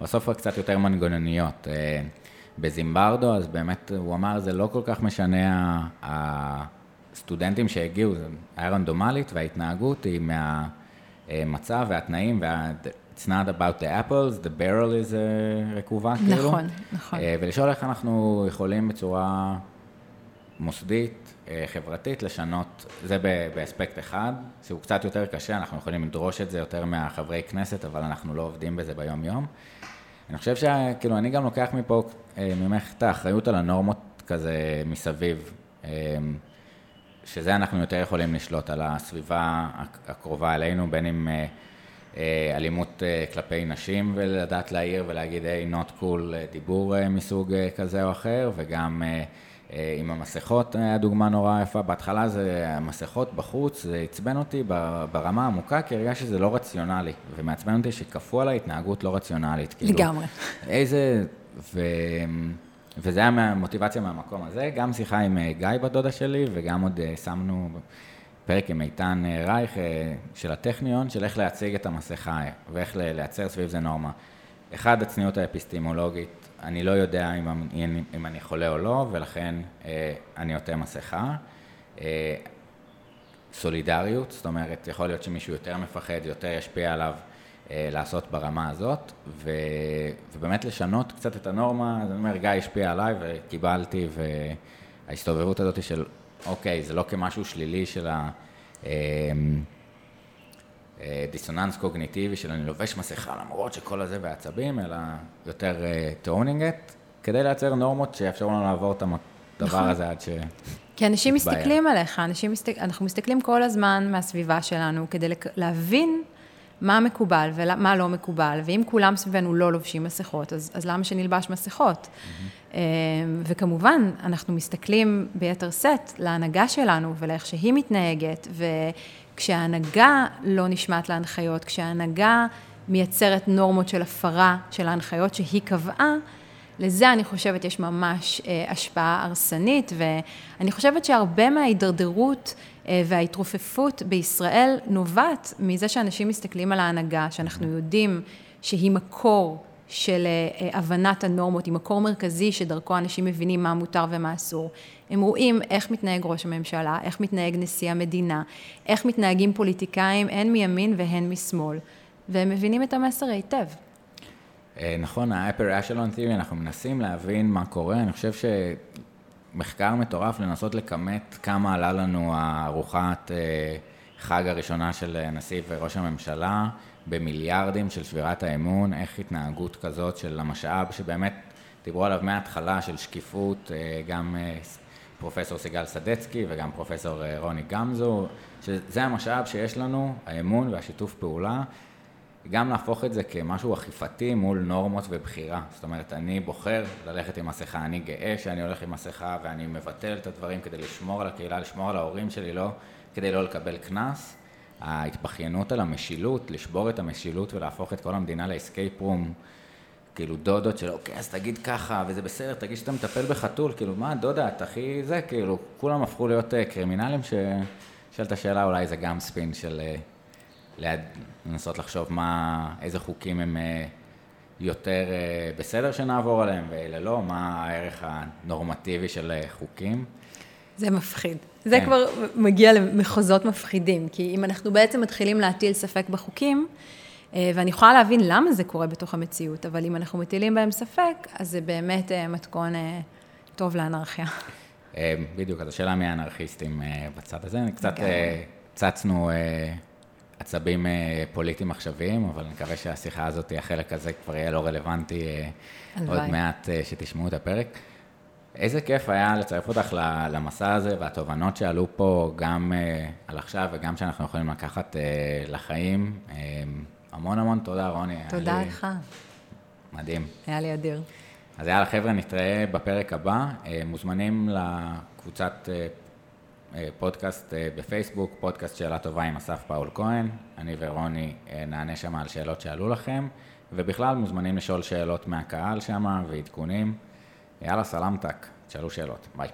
בסוף קצת יותר מנגנוניות. אה, בזימברדו, אז באמת הוא אמר, זה לא כל כך משנה הסטודנטים שהגיעו, זה היה רנדומלית וההתנהגות היא מהמצב והתנאים וה... It's not about the apples, the barrel is uh, רקובה, נכון, כאילו. נכון, נכון. ולשאול איך אנחנו יכולים בצורה מוסדית, אה, חברתית, לשנות, זה באספקט אחד, שהוא קצת יותר קשה, אנחנו יכולים לדרוש את זה יותר מהחברי כנסת, אבל אנחנו לא עובדים בזה ביום-יום. אני חושב שכאילו, אני גם לוקח מפה, ממך את האחריות על הנורמות כזה מסביב, שזה אנחנו יותר יכולים לשלוט על הסביבה הקרובה אלינו, בין אם... אה, אלימות אה, כלפי נשים ולדעת להעיר ולהגיד, היי, not cool, אה, דיבור מסוג כזה או אחר, וגם עם המסכות היה דוגמה נורא יפה. בהתחלה זה המסכות בחוץ, זה עצבן אותי ברמה העמוקה, כי הרגע שזה לא רציונלי, ומעצבן אותי שכפו על ההתנהגות לא רציונלית. כאילו, לגמרי. איזה... ו... וזה היה מהמוטיבציה מהמקום הזה, גם שיחה עם גיא בדודה שלי, וגם עוד שמנו פרק עם איתן אה, רייך אה, של הטכניון, של איך להציג את המסכה ואיך לייצר סביב זה נורמה. אחד, הצניעות האפיסטימולוגית, אני לא יודע אם, אם, אם אני חולה או לא, ולכן אה, אני עוטה מסכה. סולידריות, זאת אומרת, יכול להיות שמישהו יותר מפחד, יותר ישפיע עליו אה, לעשות ברמה הזאת, ו, ובאמת לשנות קצת את הנורמה, זאת אומרת, גיא השפיע עליי וקיבלתי, וההסתובבות הזאת של אוקיי, זה לא כמשהו שלילי של הדיסוננס אמ, אה, קוגניטיבי של אני לובש מסכה למרות שכל הזה בעצבים, אלא יותר tuning אה, את, כדי לייצר נורמות שיאפשרו לנו לעבור את הדבר נכון. הזה עד ש... כי אנשים מסתכלים עליך, אנשים מסתכל, אנחנו מסתכלים כל הזמן מהסביבה שלנו כדי להבין מה מקובל ומה לא מקובל, ואם כולם סביבנו לא לובשים מסכות, אז, אז למה שנלבש מסכות? Mm-hmm. וכמובן, אנחנו מסתכלים ביתר שאת להנהגה שלנו ולאיך שהיא מתנהגת, וכשההנהגה לא נשמעת להנחיות, כשההנהגה מייצרת נורמות של הפרה של ההנחיות שהיא קבעה, לזה אני חושבת יש ממש אה, השפעה הרסנית, ואני חושבת שהרבה מההידרדרות אה, וההתרופפות בישראל נובעת מזה שאנשים מסתכלים על ההנהגה, שאנחנו יודעים שהיא מקור של אה, הבנת הנורמות, היא מקור מרכזי שדרכו אנשים מבינים מה מותר ומה אסור. הם רואים איך מתנהג ראש הממשלה, איך מתנהג נשיא המדינה, איך מתנהגים פוליטיקאים, הן מימין והן משמאל, והם מבינים את המסר היטב. אה, נכון, ה-upper echelon theory, אנחנו מנסים להבין מה קורה, אני חושב שמחקר מטורף לנסות לכמת כמה עלה לנו הארוחת אה, חג הראשונה של הנשיא וראש הממשלה, במיליארדים של שבירת האמון, איך התנהגות כזאת של המשאב שבאמת דיברו עליו מההתחלה של שקיפות, אה, גם פרופסור סיגל סדצקי וגם פרופסור רוני גמזו, שזה המשאב שיש לנו, האמון והשיתוף פעולה. גם להפוך את זה כמשהו אכיפתי מול נורמות ובחירה. זאת אומרת, אני בוחר ללכת עם מסכה, אני גאה שאני הולך עם מסכה ואני מבטל את הדברים כדי לשמור על הקהילה, לשמור על ההורים שלי, לא כדי לא לקבל קנס. ההתבכיינות על המשילות, לשבור את המשילות ולהפוך את כל המדינה ל escape room, כאילו דודות של אוקיי, אז תגיד ככה, וזה בסדר, תגיד שאתה מטפל בחתול, כאילו, מה, דודה, את הכי זה, כאילו, כולם הפכו להיות אה, קרימינלים, ששאלת השאלה, אולי זה גם ספין של... ליד, לנסות לחשוב מה, איזה חוקים הם אה, יותר אה, בסדר שנעבור עליהם ואלה לא, מה הערך הנורמטיבי של אה, חוקים. זה מפחיד. זה כן. כבר מגיע למחוזות מפחידים, כי אם אנחנו בעצם מתחילים להטיל ספק בחוקים, ואני יכולה להבין למה זה קורה בתוך המציאות, אבל אם אנחנו מטילים בהם ספק, אז זה באמת מתכון טוב לאנרכיה. בדיוק, אז השאלה מי האנרכיסטים בצד הזה. קצת צצנו עצבים אה, פוליטיים עכשוויים, אבל אני מקווה שהשיחה הזאת, החלק הזה כבר יהיה לא רלוונטי אה, עוד מעט אה, שתשמעו את הפרק. איזה כיף היה לצרף אותך למסע הזה והתובנות שעלו פה גם על עכשיו וגם שאנחנו יכולים לקחת לחיים. המון המון תודה, רוני. תודה לי... לך. מדהים. היה לי אדיר. אז יאללה, חבר'ה, נתראה בפרק הבא. אה, מוזמנים לקבוצת אה, אה, פודקאסט בפייסבוק, פודקאסט שאלה טובה עם אסף פאול כהן. אני ורוני נענה שם על שאלות שעלו לכם, ובכלל מוזמנים לשאול שאלות מהקהל שם ועדכונים. יאללה, סלמתק, תשאלו שאלות. ביי.